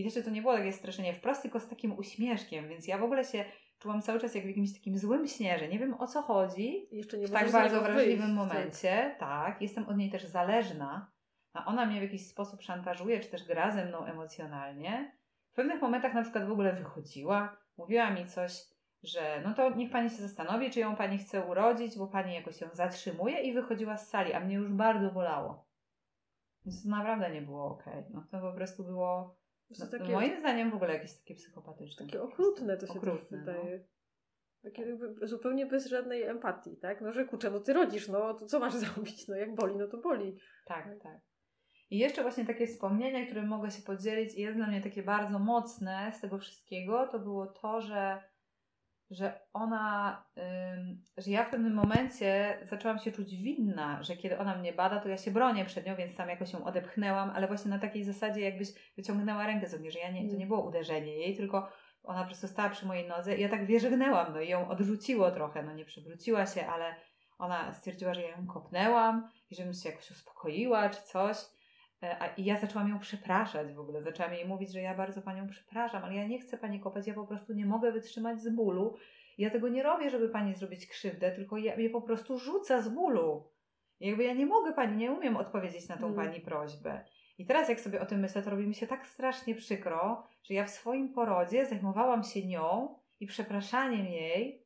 I jeszcze to nie było takie straszenie wprost, tylko z takim uśmieszkiem, więc ja w ogóle się czułam cały czas jak w jakimś takim złym śnie, że nie wiem o co chodzi, Jeszcze nie w tak bardzo wrażliwym wyjść, momencie, tak. jestem od niej też zależna, a ona mnie w jakiś sposób szantażuje, czy też gra ze mną emocjonalnie. W pewnych momentach na przykład w ogóle wychodziła, mówiła mi coś, że no to niech pani się zastanowi, czy ją pani chce urodzić, bo pani jakoś ją zatrzymuje i wychodziła z sali, a mnie już bardzo bolało. Więc to naprawdę nie było okej. No to po prostu było, Tak. No, takie, moim zdaniem w ogóle jakieś takie psychopatyczne. takie okrutne to się Okrutne, też no. wydaje. Takie jakby zupełnie bez żadnej empatii, tak? No że kurczę, no ty rodzisz, no to co masz zrobić? No jak boli, no to boli. Tak, tak. I jeszcze właśnie takie wspomnienia, którym mogę się podzielić i jest dla mnie takie bardzo mocne z tego wszystkiego, to było to, że, że ona, że ja w pewnym momencie zaczęłam się czuć winna, że kiedy ona mnie bada, to ja się bronię przed nią, więc tam jakoś ją odepchnęłam, ale właśnie na takiej zasadzie jakbyś wyciągnęła rękę z ognia, że ja nie, to nie było uderzenie jej, tylko ona po prostu stała przy mojej nodze i ja tak wierzgnęłam, no i ją odrzuciło trochę, no nie przewróciła się, ale ona stwierdziła, że ja ją kopnęłam i żebym się jakoś uspokoiła czy coś. E, A, I ja zaczęłam ją przepraszać w ogóle. Zaczęłam jej mówić, że ja bardzo panią przepraszam, ale ja nie chcę pani kopać, ja po prostu nie mogę wytrzymać z bólu. Ja tego nie robię, żeby pani zrobić krzywdę, tylko ja mnie po prostu rzuca z bólu. I jakby ja nie mogę pani, nie umiem odpowiedzieć na tą Mm. pani prośbę. I teraz jak sobie o tym myślę, to robi mi się tak strasznie przykro, że ja w swoim porodzie zajmowałam się nią i przepraszaniem jej,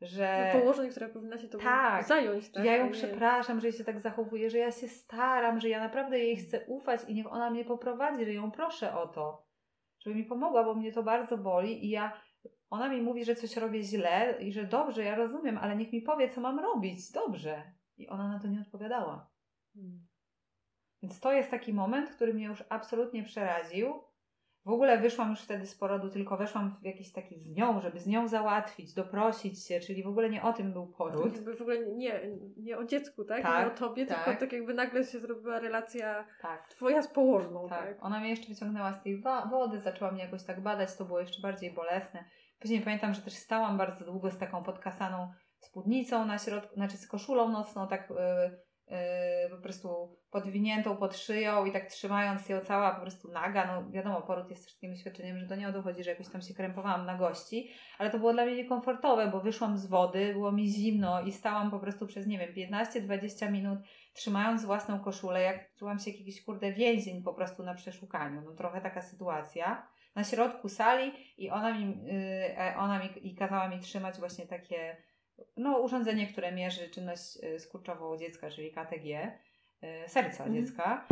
że... Położeń, która powinna się to Tak. zająć, tak? Ja ją przepraszam, że jej się tak zachowuje, że ja się staram, że ja naprawdę jej chcę ufać i niech ona mnie poprowadzi, że ją proszę o to, żeby mi pomogła, bo mnie to bardzo boli i ja, ona mi mówi, że coś robię źle i że dobrze, ja rozumiem, ale niech mi powie, co mam robić, dobrze. I ona na to nie odpowiadała. Hmm. Więc to jest taki moment, który mnie już absolutnie przeraził. W ogóle wyszłam już wtedy z porodu, tylko weszłam w jakiś taki z nią, żeby z nią załatwić, doprosić się, czyli w ogóle nie o tym był To poród. jakby w ogóle nie, nie o dziecku, tak? Tak, nie o tobie, tak. tylko tak jakby nagle się zrobiła relacja Tak. twoja z położną, Tak, tak? ona mnie jeszcze wyciągnęła z tej wody, zaczęła mnie jakoś tak badać, to było jeszcze bardziej bolesne. Później pamiętam, że też stałam bardzo długo z taką podkasaną spódnicą na środku, znaczy z koszulą nocną, tak yy, prostu podwiniętą pod szyją i tak trzymając ją cała po prostu naga. No wiadomo, poród jest takim doświadczeniem, że do nie o to chodzi, że jakoś tam się krępowałam na gości, ale to było dla mnie niekomfortowe, bo wyszłam z wody, było mi zimno i stałam po prostu przez, nie wiem, 15-20 minut trzymając własną koszulę, jak czułam się jak jakiś kurde więzień po prostu na przeszukaniu. No trochę taka sytuacja. Na środku sali i ona mi, yy, ona mi i kazała mi trzymać właśnie takie no, urządzenie, które mierzy czynność yy, skurczową dziecka, czyli KTG, serca Mhm. dziecka.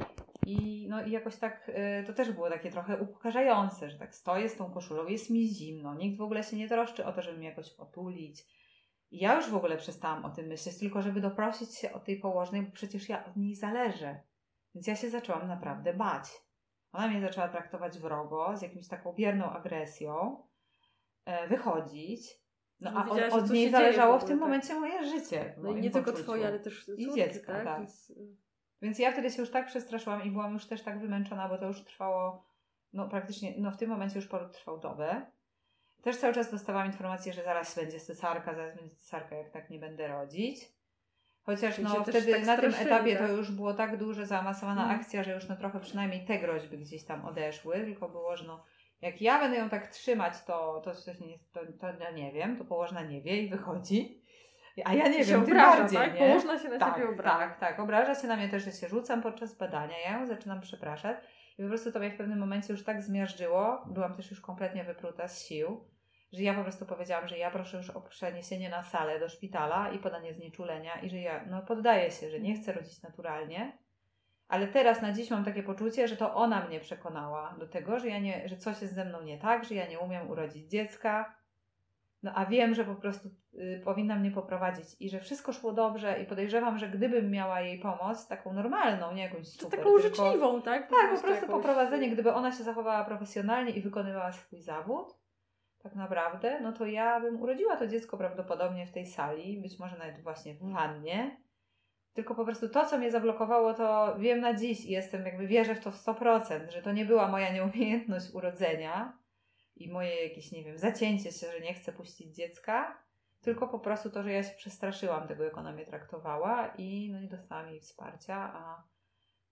I, no, I jakoś tak yy, to też było takie trochę upokarzające, że tak stoję z tą koszulą, jest mi zimno, nikt w ogóle się nie troszczy o to, żeby mnie jakoś potulić. I ja już w ogóle przestałam o tym myśleć, tylko żeby doprosić się od tej położnej, bo przecież ja od niej zależę. Więc ja się zaczęłam naprawdę bać. Ona mnie zaczęła traktować wrogo, z jakimś taką bierną agresją, e, wychodzić. No a Widziałaś, od, od niej w zależało w ogóle, tym tak. momencie moje życie. w No i nie tylko twoje, ale też I córki, dziecka, tak? tak. Więc, y, Więc ja wtedy się już tak przestraszyłam i byłam już też tak wymęczona, bo to już trwało, no praktycznie, no w tym momencie już poród trwał dobę. Też cały czas dostawałam informację, że zaraz będzie cesarka, zaraz będzie cesarka, jak tak nie będę rodzić. Chociaż Czyli no wtedy tak na tym etapie tak? to już było tak dużo zaawansowana Mhm. akcja, że już no trochę przynajmniej te groźby gdzieś tam odeszły, tylko było, że no jak ja będę ją tak trzymać, to, to, to, nie, to, to ja nie wiem, to położna nie wie i wychodzi. A ja nie wiem, obraża, bardziej, tak? nie? Położna się na tak, ciebie obraża. Tak, tak. Obraża się na mnie też, że się rzucam podczas badania. Ja ją zaczynam przepraszać i po prostu to mnie w pewnym momencie już tak zmiażdżyło. Byłam też już kompletnie wypruta z sił, że ja po prostu powiedziałam, że ja proszę już o przeniesienie na salę do szpitala i podanie znieczulenia i że ja no, poddaję się, że nie chcę rodzić naturalnie. Ale teraz na dziś mam takie poczucie, że to ona mnie przekonała do tego, że, ja nie, że coś jest ze mną nie tak, że ja nie umiem urodzić dziecka. No a wiem, że po prostu y, powinna mnie poprowadzić i że wszystko szło dobrze i podejrzewam, że gdybym miała jej pomoc, taką normalną, nie jakąś super, taką tylko- życzliwą, tak? tak, po prostu jakąś- poprowadzenie, gdyby ona się zachowała profesjonalnie i wykonywała swój zawód, tak naprawdę, no to ja bym urodziła to dziecko prawdopodobnie w tej sali, być może nawet właśnie w wannie. Tylko po prostu to, co mnie zablokowało, to wiem na dziś i jestem, jakby wierzę w to w 100%, że to nie była moja nieumiejętność urodzenia i moje jakieś, nie wiem, zacięcie się, że nie chcę puścić dziecka, tylko po prostu to, że ja się przestraszyłam tego, jak ona mnie traktowała i no nie dostałam jej wsparcia, a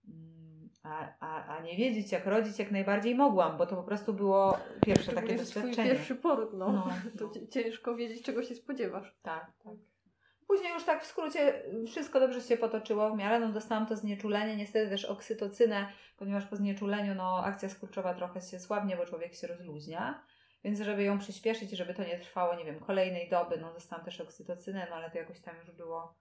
Mm, A, a, a nie wiedzieć, jak rodzić, jak najbardziej mogłam, bo to po prostu było pierwsze takie Szczególnie, że twój doświadczenie. pierwszy poród, no. No, to no. ci- ciężko wiedzieć, czego się spodziewasz. Tak, tak. Później już tak w skrócie wszystko dobrze się potoczyło w miarę. No dostałam to znieczulenie, niestety też oksytocynę, ponieważ po znieczuleniu no, akcja skurczowa trochę się słabnie, bo człowiek się rozluźnia. Więc żeby ją przyspieszyć, żeby to nie trwało, nie wiem, kolejnej doby, no dostałam też oksytocynę, no ale to jakoś tam już było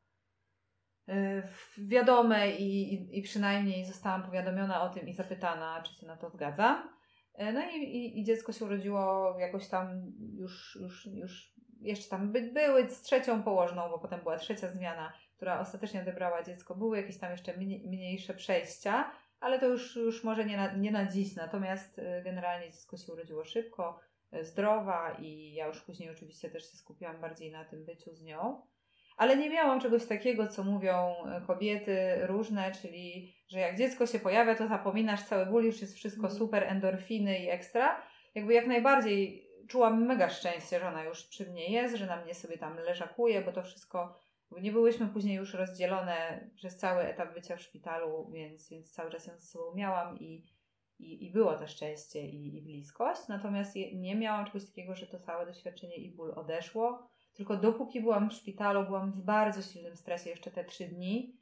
y, wiadome i, i, i przynajmniej zostałam powiadomiona o tym i zapytana, czy się na to zgadzam. Y, No i, i, i dziecko się urodziło jakoś tam już, już, już jeszcze tam by, były z trzecią położną, bo potem była trzecia zmiana, która ostatecznie odebrała dziecko. Były jakieś tam jeszcze mniej, mniejsze przejścia, ale to już, już może nie na, nie na dziś. Natomiast y, generalnie dziecko się urodziło szybko, y, zdrowa i ja już później oczywiście też się skupiłam bardziej na tym byciu z nią. Ale nie miałam czegoś takiego, co mówią y, kobiety różne, czyli że jak dziecko się pojawia, to zapominasz cały ból, już jest wszystko Mhm. super, endorfiny i ekstra. Jakby jak najbardziej czułam mega szczęście, że ona już przy mnie jest, że na mnie sobie tam leżakuje, bo to wszystko, bo nie byłyśmy później już rozdzielone przez cały etap bycia w szpitalu, więc, więc cały czas ją ze sobą miałam i, i, i było to szczęście i, i bliskość. Natomiast nie miałam czegoś takiego, że to całe doświadczenie i ból odeszło. Tylko dopóki byłam w szpitalu, byłam w bardzo silnym stresie jeszcze te trzy dni,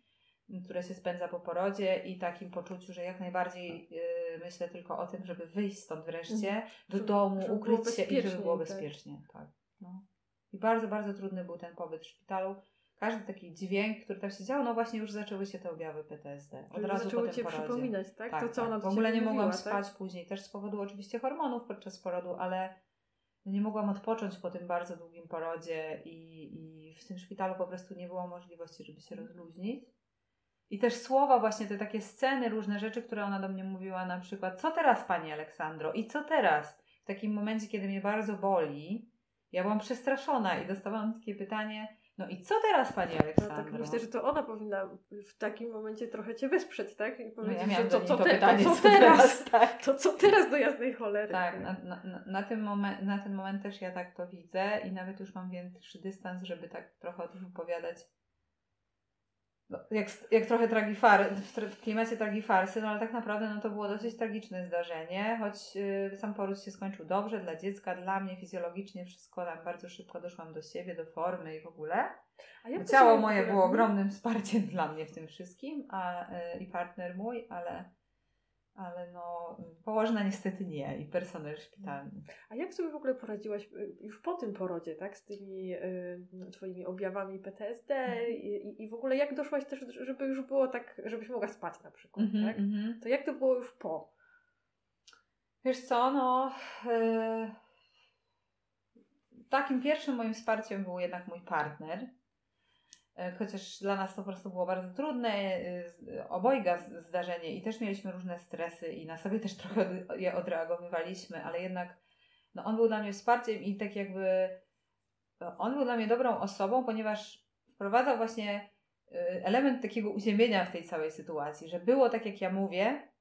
które się spędza po porodzie i takim poczuciu, że jak najbardziej yy, myślę tylko o tym, żeby wyjść stąd wreszcie Mhm. do Żeby- domu, żeby ukryć się i żeby bezpiecznie, było tak. bezpiecznie. Tak. No. I bardzo, bardzo trudny był ten pobyt w szpitalu. Każdy taki dźwięk, który tam się działo, no właśnie już zaczęły się te objawy PTSD. Od razu po zaczęło tym Cię porodzie. przypominać, tak? Tak, to, co tak. ona W ogóle nie mogłam mówiła, spać tak? później, też z powodu oczywiście hormonów podczas porodu, ale nie mogłam odpocząć po tym bardzo długim porodzie i, i w tym szpitalu po prostu nie było możliwości, żeby się rozluźnić. I też słowa, właśnie te takie sceny, różne rzeczy, które ona do mnie mówiła, na przykład, co teraz Pani Aleksandro i co teraz? W takim momencie, kiedy mnie bardzo boli, ja byłam przestraszona i dostawałam takie pytanie, no i co teraz Pani No, Aleksandro? tak myślę, że to ona powinna w takim momencie trochę Cię wesprzeć, tak? I no, powiedzieć, ja miałam że to, co, to te, pytanie, to co teraz? tak. To co teraz do jasnej cholery? Tak, na, na, na- na, tym momen, na ten moment też ja tak to widzę i nawet już mam większy dystans, żeby tak trochę o tym opowiadać. No, jak, jak trochę tragifar, w, klimacie tragifarsy, no ale tak naprawdę no, to było dosyć tragiczne zdarzenie, choć y, sam poród się skończył dobrze dla dziecka, dla mnie fizjologicznie wszystko tam bardzo szybko doszłam do siebie, do formy i w ogóle. To Ciało moje było ogromnym wsparciem dla mnie w tym wszystkim a, y, i partner mój, ale, ale no położna niestety nie i personel szpitalny. A jak sobie w ogóle poradziłaś y, już po tym porodzie, tak? Z tymi y, Twoimi objawami PTSD Mhm. i, i- w ogóle jak doszłaś też, żeby już było tak, żebyś mogła spać na przykład, Mhm, tak? mhm. To jak to było już po? Wiesz co, no. e, takim pierwszym moim wsparciem był jednak mój partner. E, chociaż dla nas to po prostu było bardzo trudne, e, obojga zdarzenie i też mieliśmy różne stresy i na sobie też trochę je odreagowywaliśmy, ale jednak no on był dla mnie wsparciem i tak jakby on był dla mnie dobrą osobą, ponieważ wprowadzał właśnie e, element takiego uziemienia w tej całej sytuacji, że było tak jak ja mówię,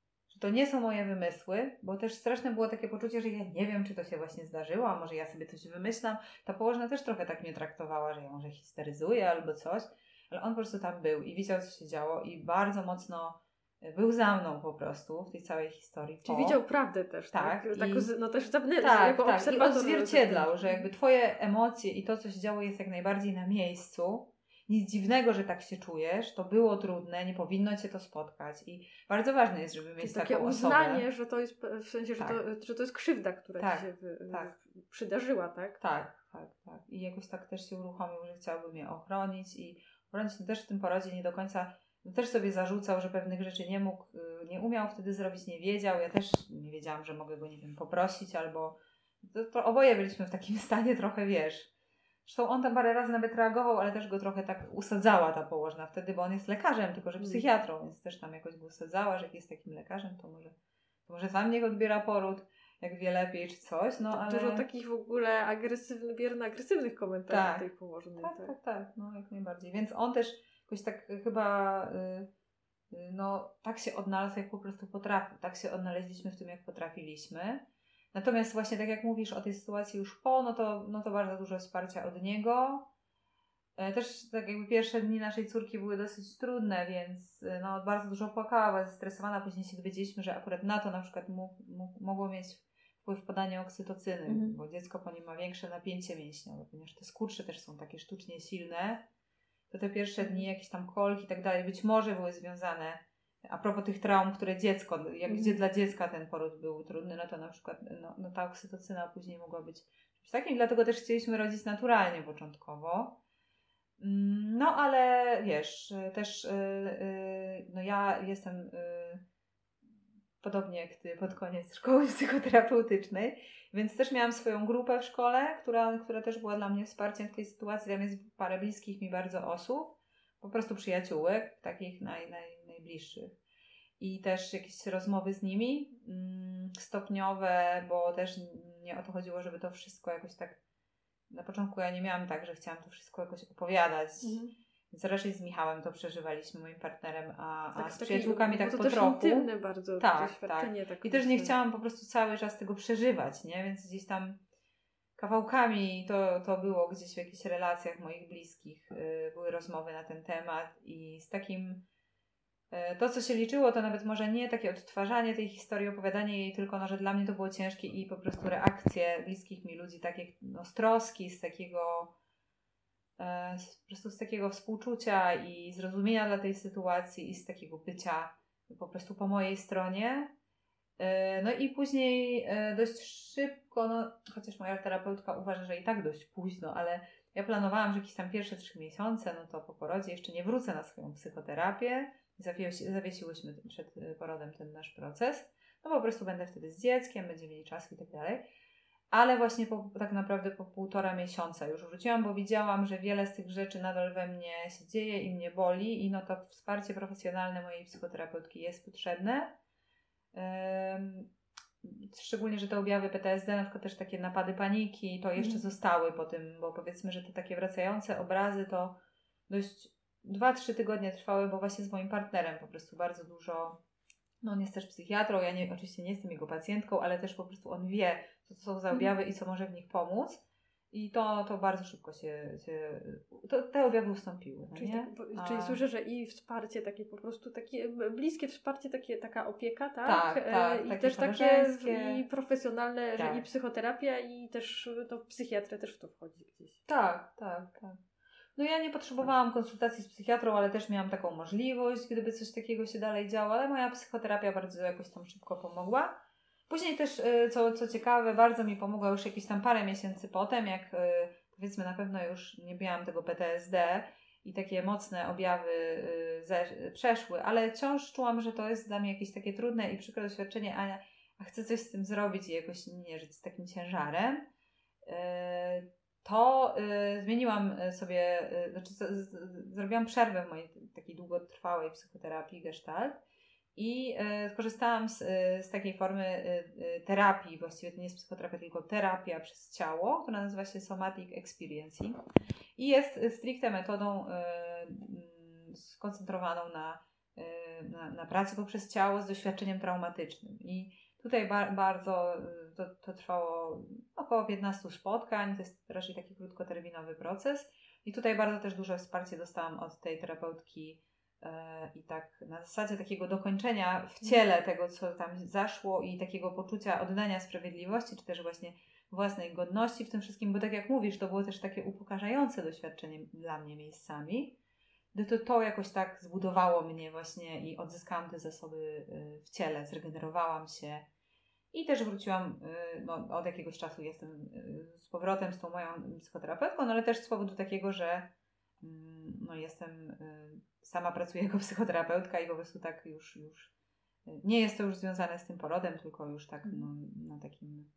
to nie są moje wymysły, bo też straszne było takie poczucie, że ja nie wiem, czy to się właśnie zdarzyło, a może ja sobie coś wymyślam. Ta położna też trochę tak mnie traktowała, że ja może histeryzuję albo coś, ale on po prostu tam był i widział, co się działo i bardzo mocno e, był za mną po prostu w tej całej historii. Czy widział prawdę też, tak? tak? tak i, no też zewnętrznie, tak, jako tak. obserwator. I odzwierciedlał, że jakby twoje emocje i to, co się działo jest jak najbardziej na miejscu nic dziwnego, że tak się czujesz, to było trudne, nie powinno cię to spotkać i bardzo ważne jest, żeby mieć takie taką uznanie, osobę. że to jest w sensie, tak. że, to, że to jest krzywda, która tak, ci się wy, tak. przydarzyła, tak? Tak, tak, tak. I jakoś tak też się uruchomił, że chciałby mnie ochronić i ochronić no też w tym porodzie nie do końca no też sobie zarzucał, że pewnych rzeczy nie mógł, y, nie umiał wtedy zrobić, nie wiedział. Ja też nie wiedziałam, że mogę go, nie wiem, poprosić albo to, to oboje byliśmy w takim stanie trochę, wiesz, Zresztą on tam parę razy nawet reagował, ale też go trochę tak usadzała ta położna wtedy, bo on jest lekarzem, tylko że mm. psychiatrą, więc też tam jakoś go usadzała, że jak jest takim lekarzem, to może, to może sam niech odbiera poród, jak wie lepiej czy coś, no ale... Dużo takich w ogóle agresywnych, bierno agresywnych komentarzy tak. tej położnej. Tak, tak, tak, tak, no jak najbardziej. Więc on też jakoś tak chyba... Yy, yy, no, tak się odnalazł, jak po prostu potrafił. Tak się odnaleźliśmy w tym, jak potrafiliśmy. Natomiast właśnie tak jak mówisz o tej sytuacji już po, no to, no to bardzo dużo wsparcia od niego. E, też tak jakby pierwsze dni naszej córki były dosyć trudne, więc e, no, bardzo dużo płakała, była zestresowana. Później się dowiedzieliśmy, że akurat na to na przykład mógł, mógł, mogło mieć wpływ podanie oksytocyny, mhm. bo dziecko po nim ma większe napięcie mięśniowe, ponieważ te skurcze też są takie sztucznie silne. To te pierwsze dni jakieś tam kolki i tak dalej być może były związane a propos tych traum, które dziecko, jak, mm. gdzie dla dziecka ten poród był trudny, no to na przykład no, no ta oksytocyna później mogła być czymś takim, dlatego też chcieliśmy rodzić naturalnie początkowo. Mm, no ale wiesz, też yy, no ja jestem yy, podobnie jak ty pod koniec szkoły psychoterapeutycznej, więc też miałam swoją grupę w szkole, która, która też była dla mnie wsparciem w tej sytuacji. Tam jest parę bliskich mi bardzo osób, po prostu przyjaciółek, takich naj, naj, najbliższych. I też jakieś rozmowy z nimi mm, stopniowe, bo też nie o to chodziło, żeby to wszystko jakoś tak. Na początku ja nie miałam tak, że chciałam to wszystko jakoś opowiadać. Mhm. Więc raczej z Michałem to przeżywaliśmy, moim partnerem, a, tak, a z przyjaciółkami tak to po też trochu. intymne bardzo tak, doświadczenie. Tak. I też nie chciałam po prostu cały czas tego przeżywać, nie? Więc gdzieś tam kawałkami to, to było gdzieś w jakichś relacjach moich bliskich. Yy, były rozmowy na ten temat i z takim to, co się liczyło, to nawet może nie takie odtwarzanie tej historii, opowiadanie jej, tylko no, że dla mnie to było ciężkie i po prostu reakcje bliskich mi ludzi, takie no, z troski, z takiego e, po prostu z takiego współczucia i zrozumienia dla tej sytuacji i z takiego bycia po prostu po mojej stronie. E, no i później dość szybko, no, chociaż moja terapeutka uważa, że i tak dość późno, ale ja planowałam, że jakieś tam pierwsze trzy miesiące, no to po porodzie jeszcze nie wrócę na swoją psychoterapię zawiesiłyśmy przed y, porodem ten nasz proces. No po prostu będę wtedy z dzieckiem, będziemy mieli czas i tak dalej. Ale właśnie po, tak naprawdę po półtora miesiąca już wróciłam, bo widziałam, że wiele z tych rzeczy nadal we mnie się dzieje i mnie boli, i no to wsparcie profesjonalne mojej psychoterapeutki jest potrzebne. Um, szczególnie, że te objawy PTSD, na przykład też takie napady paniki, to jeszcze mm. zostały po tym, bo powiedzmy, że te takie wracające obrazy to dość dwa, trzy tygodnie trwały, bo właśnie z moim partnerem po prostu bardzo dużo. No on jest też psychiatrą, ja nie, oczywiście nie jestem jego pacjentką, ale też po prostu on wie, co to są za objawy i co może w nich pomóc. I to, to bardzo szybko się, się to, te objawy ustąpiły. No czyli, tak, bo, czyli słyszę, że i wsparcie takie po prostu, takie bliskie wsparcie, takie, taka opieka, tak? Tak, e, tak I też takie i profesjonalne, tak. że i psychoterapia i też to psychiatria też w to wchodzi gdzieś. Tak, tak, tak. No ja nie potrzebowałam konsultacji z psychiatrą, ale też miałam taką możliwość, gdyby coś takiego się dalej działo, ale moja psychoterapia bardzo jakoś tam szybko pomogła. Później też, y, co, co ciekawe, bardzo mi pomogła już jakieś tam parę miesięcy potem, jak y, powiedzmy na pewno już nie miałam tego PTSD i takie mocne objawy y, przeszły, ale wciąż czułam, że to jest dla mnie jakieś takie trudne i przykre doświadczenie, a, a chcę coś z tym zrobić i jakoś nie żyć z takim ciężarem to y, zmieniłam sobie, y, znaczy z, z, zrobiłam przerwę w mojej takiej długotrwałej psychoterapii gestalt i y, skorzystałam z, z takiej formy terapii, właściwie to nie jest psychoterapia, tylko terapia przez ciało, która nazywa się Somatic Experiencing i jest stricte metodą mm, skoncentrowaną na, na, na pracy poprzez ciało z doświadczeniem traumatycznym. I Tutaj ba bardzo y, to, to trwało około 15 spotkań, to jest raczej taki krótkoterminowy proces. I tutaj bardzo też duże wsparcie dostałam od tej terapeutki e, i tak na zasadzie takiego dokończenia w ciele tego, co tam zaszło i takiego poczucia oddania sprawiedliwości, czy też właśnie własnej godności w tym wszystkim, bo tak jak mówisz, to było też takie upokarzające doświadczenie dla mnie miejscami. Gdy to, to jakoś tak zbudowało mnie właśnie i odzyskałam te zasoby y, w ciele, zregenerowałam się i też wróciłam, y, no, od jakiegoś czasu jestem y, z powrotem z tą moją psychoterapeutką, no ale też z powodu takiego, że mm, no, jestem, sama pracuję jako psychoterapeutka i po prostu tak już, już nie jest to już związane z tym porodem, tylko już tak no, na takim,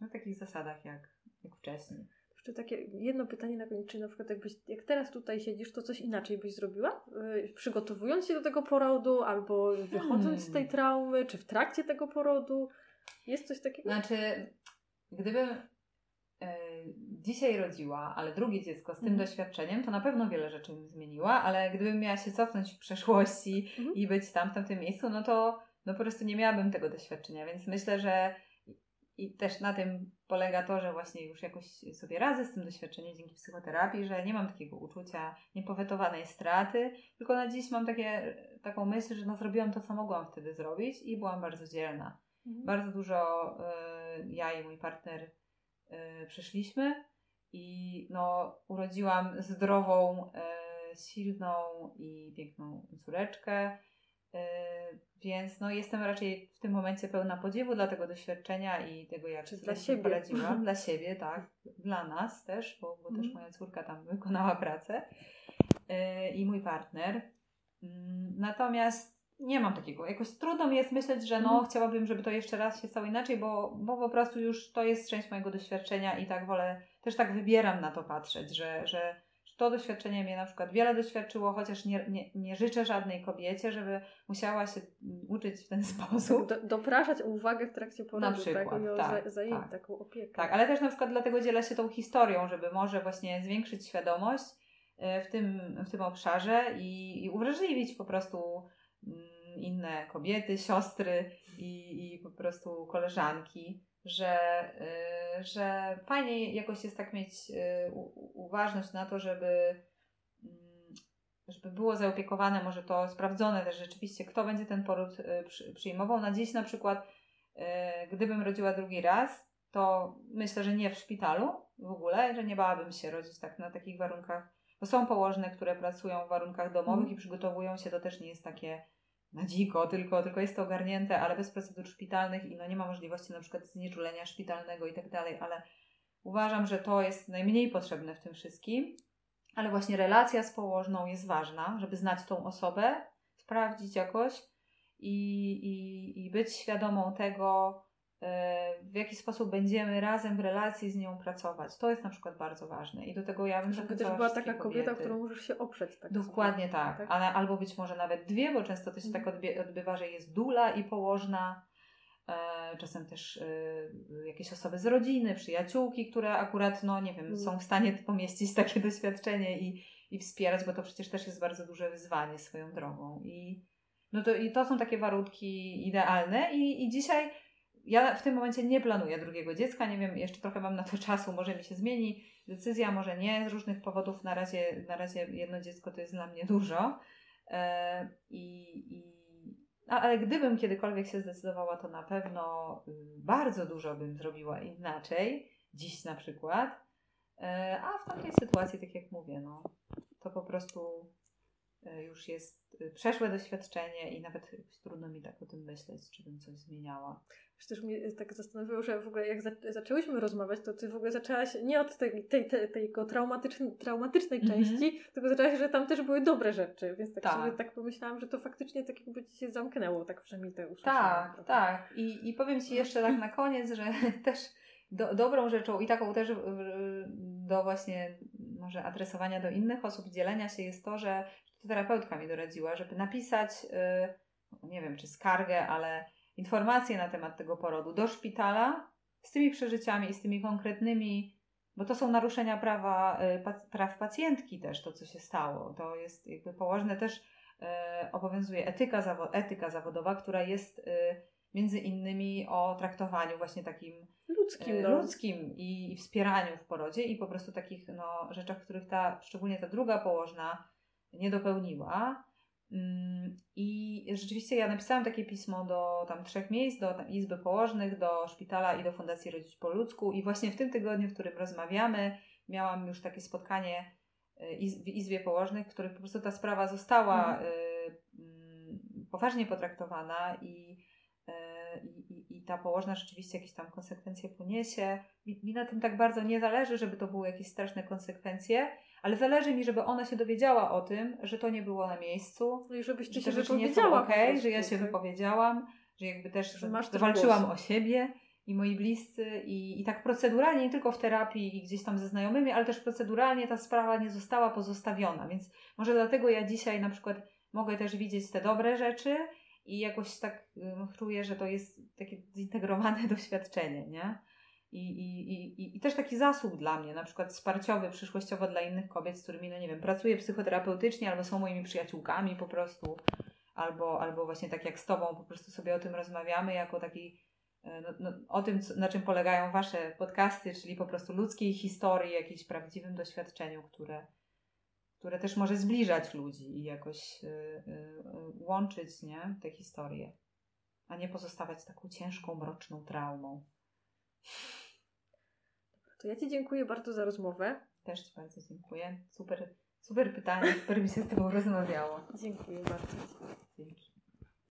na takich zasadach jak, jak wcześniej. Jeszcze takie jedno pytanie na koniec, czy na przykład jakbyś, jak teraz tutaj siedzisz, to coś inaczej byś zrobiła? Yy, przygotowując się do tego porodu, albo wychodząc hmm. z tej hmm. traumy, czy w trakcie tego porodu? Jest coś takiego? Znaczy, gdybym yy, dzisiaj rodziła, ale drugie dziecko z tym mhm. doświadczeniem, to na pewno wiele rzeczy bym zmieniła, ale gdybym miała się cofnąć w przeszłości mhm. i być tam, w tamtym miejscu, no to no po prostu nie miałabym tego doświadczenia, więc myślę, że i też na tym polega to, że właśnie już jakoś sobie radzę z tym doświadczeniem dzięki psychoterapii, że nie mam takiego uczucia niepowetowanej straty, tylko na dziś mam takie, taką myśl, że no zrobiłam to, co mogłam wtedy zrobić i byłam bardzo dzielna. Mhm. Bardzo dużo y, ja i mój partner y, przeszliśmy i no, urodziłam zdrową, y, silną i piękną córeczkę więc no, jestem raczej w tym momencie pełna podziwu dla tego doświadczenia i tego, jak Czy dla siebie poradziłam. Dla siebie, tak. Dla nas też, bo, bo mm. też mhm. moja córka tam wykonała pracę yy, i mój partner. Yy, natomiast nie mam takiego. Jakoś trudno mi jest myśleć, że no, mm. chciałabym, żeby to jeszcze raz się stało inaczej, bo, bo po prostu już to jest część mojego doświadczenia i tak wolę, też tak wybieram na to patrzeć, że, że to doświadczenie mnie na przykład wiele doświadczyło, chociaż nie, nie, nie życzę żadnej kobiecie, żeby musiała się uczyć w ten sposób. Do, dopraszać uwagę w trakcie porodu, na przykład, tak? I tak, za, za tak. taką opiekę. Tak, ale też na przykład dlatego dzielę się tą historią, żeby może właśnie zwiększyć świadomość e, w tym, w tym obszarze i, i uwrażliwić po prostu mm, inne kobiety, siostry i, i po prostu koleżanki że, y, że fajnie jakoś jest tak mieć y, uważność na to, żeby, mm, żeby było zaopiekowane, może to sprawdzone też rzeczywiście, kto będzie ten poród y, przyjmował. Na dziś na przykład, gdybym rodziła drugi raz, to myślę, że nie w szpitalu w ogóle, że nie bałabym się rodzić tak na takich warunkach, bo są położne, które pracują w warunkach domowych mm. i przygotowują się, to też nie jest takie na dziko, tylko, tylko jest to ogarnięte, ale bez procedur szpitalnych i no nie ma możliwości na przykład znieczulenia szpitalnego i tak dalej, ale uważam, że to jest najmniej potrzebne w tym wszystkim, ale właśnie relacja z położną jest ważna, żeby znać tą osobę, sprawdzić jakoś i, i, i być świadomą tego, w jaki sposób będziemy razem w relacji z nią pracować. To jest na przykład bardzo ważne i do tego ja bym Żeby też była taka kobieta, którą możesz się oprzeć. Tak Dokładnie tak. tak, ale albo być może nawet dwie, bo często to się tak mhm. odbywa, że jest dula i położna, e, czasem też e, jakieś osoby z rodziny, przyjaciółki, które akurat, no nie wiem, mhm. są w stanie pomieścić takie doświadczenie i, i wspierać, bo to przecież też jest bardzo duże wyzwanie swoją drogą i no to, i to są takie warunki idealne i, i dzisiaj ja w tym momencie nie planuję drugiego dziecka, nie wiem, jeszcze trochę mam na to czasu, może mi się zmieni decyzja, może nie, z różnych powodów na razie, na razie jedno dziecko to jest dla mnie dużo. E, I, i, ale gdybym kiedykolwiek się zdecydowała, to na pewno y, bardzo dużo bym zrobiła inaczej, dziś na przykład. E, a w takiej sytuacji, tak jak mówię, no, to po prostu już jest y, przeszłe doświadczenie i nawet trudno mi tak o tym myśleć, czy bym coś zmieniała. Przecież mnie tak zastanowiło, że w ogóle jak zaczęłyśmy rozmawiać, to ty w ogóle zaczęłaś nie od tej, tej, tej, tej traumatycznej, traumatycznej mm -hmm. części, tylko zaczęłaś, że tam też były dobre rzeczy, więc tak, tak. sobie tak pomyślałam, że to faktycznie tak jakby ci się zamknęło, tak przynajmniej te usłyszałam. Tak, tak. I, I powiem Ci jeszcze tak na koniec, że też do, dobrą rzeczą i taką też do właśnie może adresowania do innych osób, dzielenia się jest to, że terapeutka mi doradziła, żeby napisać, y, nie wiem czy skargę, ale informacje na temat tego porodu do szpitala z tymi przeżyciami i z tymi konkretnymi, bo to są naruszenia prawa, y, praw pacjentki też, to co się stało. To jest jakby położne też y, obowiązuje etyka, etyka zawodowa, która jest między innymi o traktowaniu właśnie takim ludzkim, no. ludzkim i, i, wspieraniu w porodzie i po prostu takich no, rzeczach, których ta, szczególnie ta druga położna nie dopełniła. Mm, I rzeczywiście ja napisałam takie pismo do tam trzech miejsc, do tam, Izby Położnych, do szpitala i do Fundacji Rodzić po ludzku. I właśnie w tym tygodniu, w którym rozmawiamy, miałam już takie spotkanie y, w Izbie Położnych, w których po prostu ta sprawa została mhm. Y, mm, poważnie potraktowana i, y, i, i, ta położna rzeczywiście jakieś tam konsekwencje poniesie. Mi, mi na tym tak bardzo nie zależy, żeby to były jakieś straszne konsekwencje, ale zależy mi, żeby ona się dowiedziała o tym, że to nie było na miejscu. No i żebyś ty się wypowiedziała. okej, okay, że ja się tak? wypowiedziałam, że jakby też że walczyłam o siebie i moi bliscy i, i tak proceduralnie, nie tylko w terapii i gdzieś tam ze znajomymi, ale też proceduralnie ta sprawa nie została pozostawiona, więc może dlatego ja dzisiaj na przykład mogę też widzieć te dobre rzeczy i jakoś tak czuję, że to jest takie zintegrowane doświadczenie, nie? I, i, i, I też taki zasób dla mnie, na przykład wsparciowy, przyszłościowo dla innych kobiet, z którymi, no nie wiem, pracuję psychoterapeutycznie albo są moimi przyjaciółkami po prostu, albo, albo właśnie tak jak z Tobą, po prostu sobie o tym rozmawiamy, jako taki, e, no, no, o tym, co, na czym polegają Wasze podcasty, czyli po prostu ludzkiej historii, jakimś prawdziwym doświadczeniu, które, które też może zbliżać ludzi i jakoś y, y, łączyć nie, te historie, a nie pozostawać taką ciężką, mroczną traumą. To ja Ci dziękuję bardzo za rozmowę. Też Ci bardzo dziękuję. Super, super pytanie, super mi się z Tobą rozmawiało. Dziękuję bardzo. Dzięki.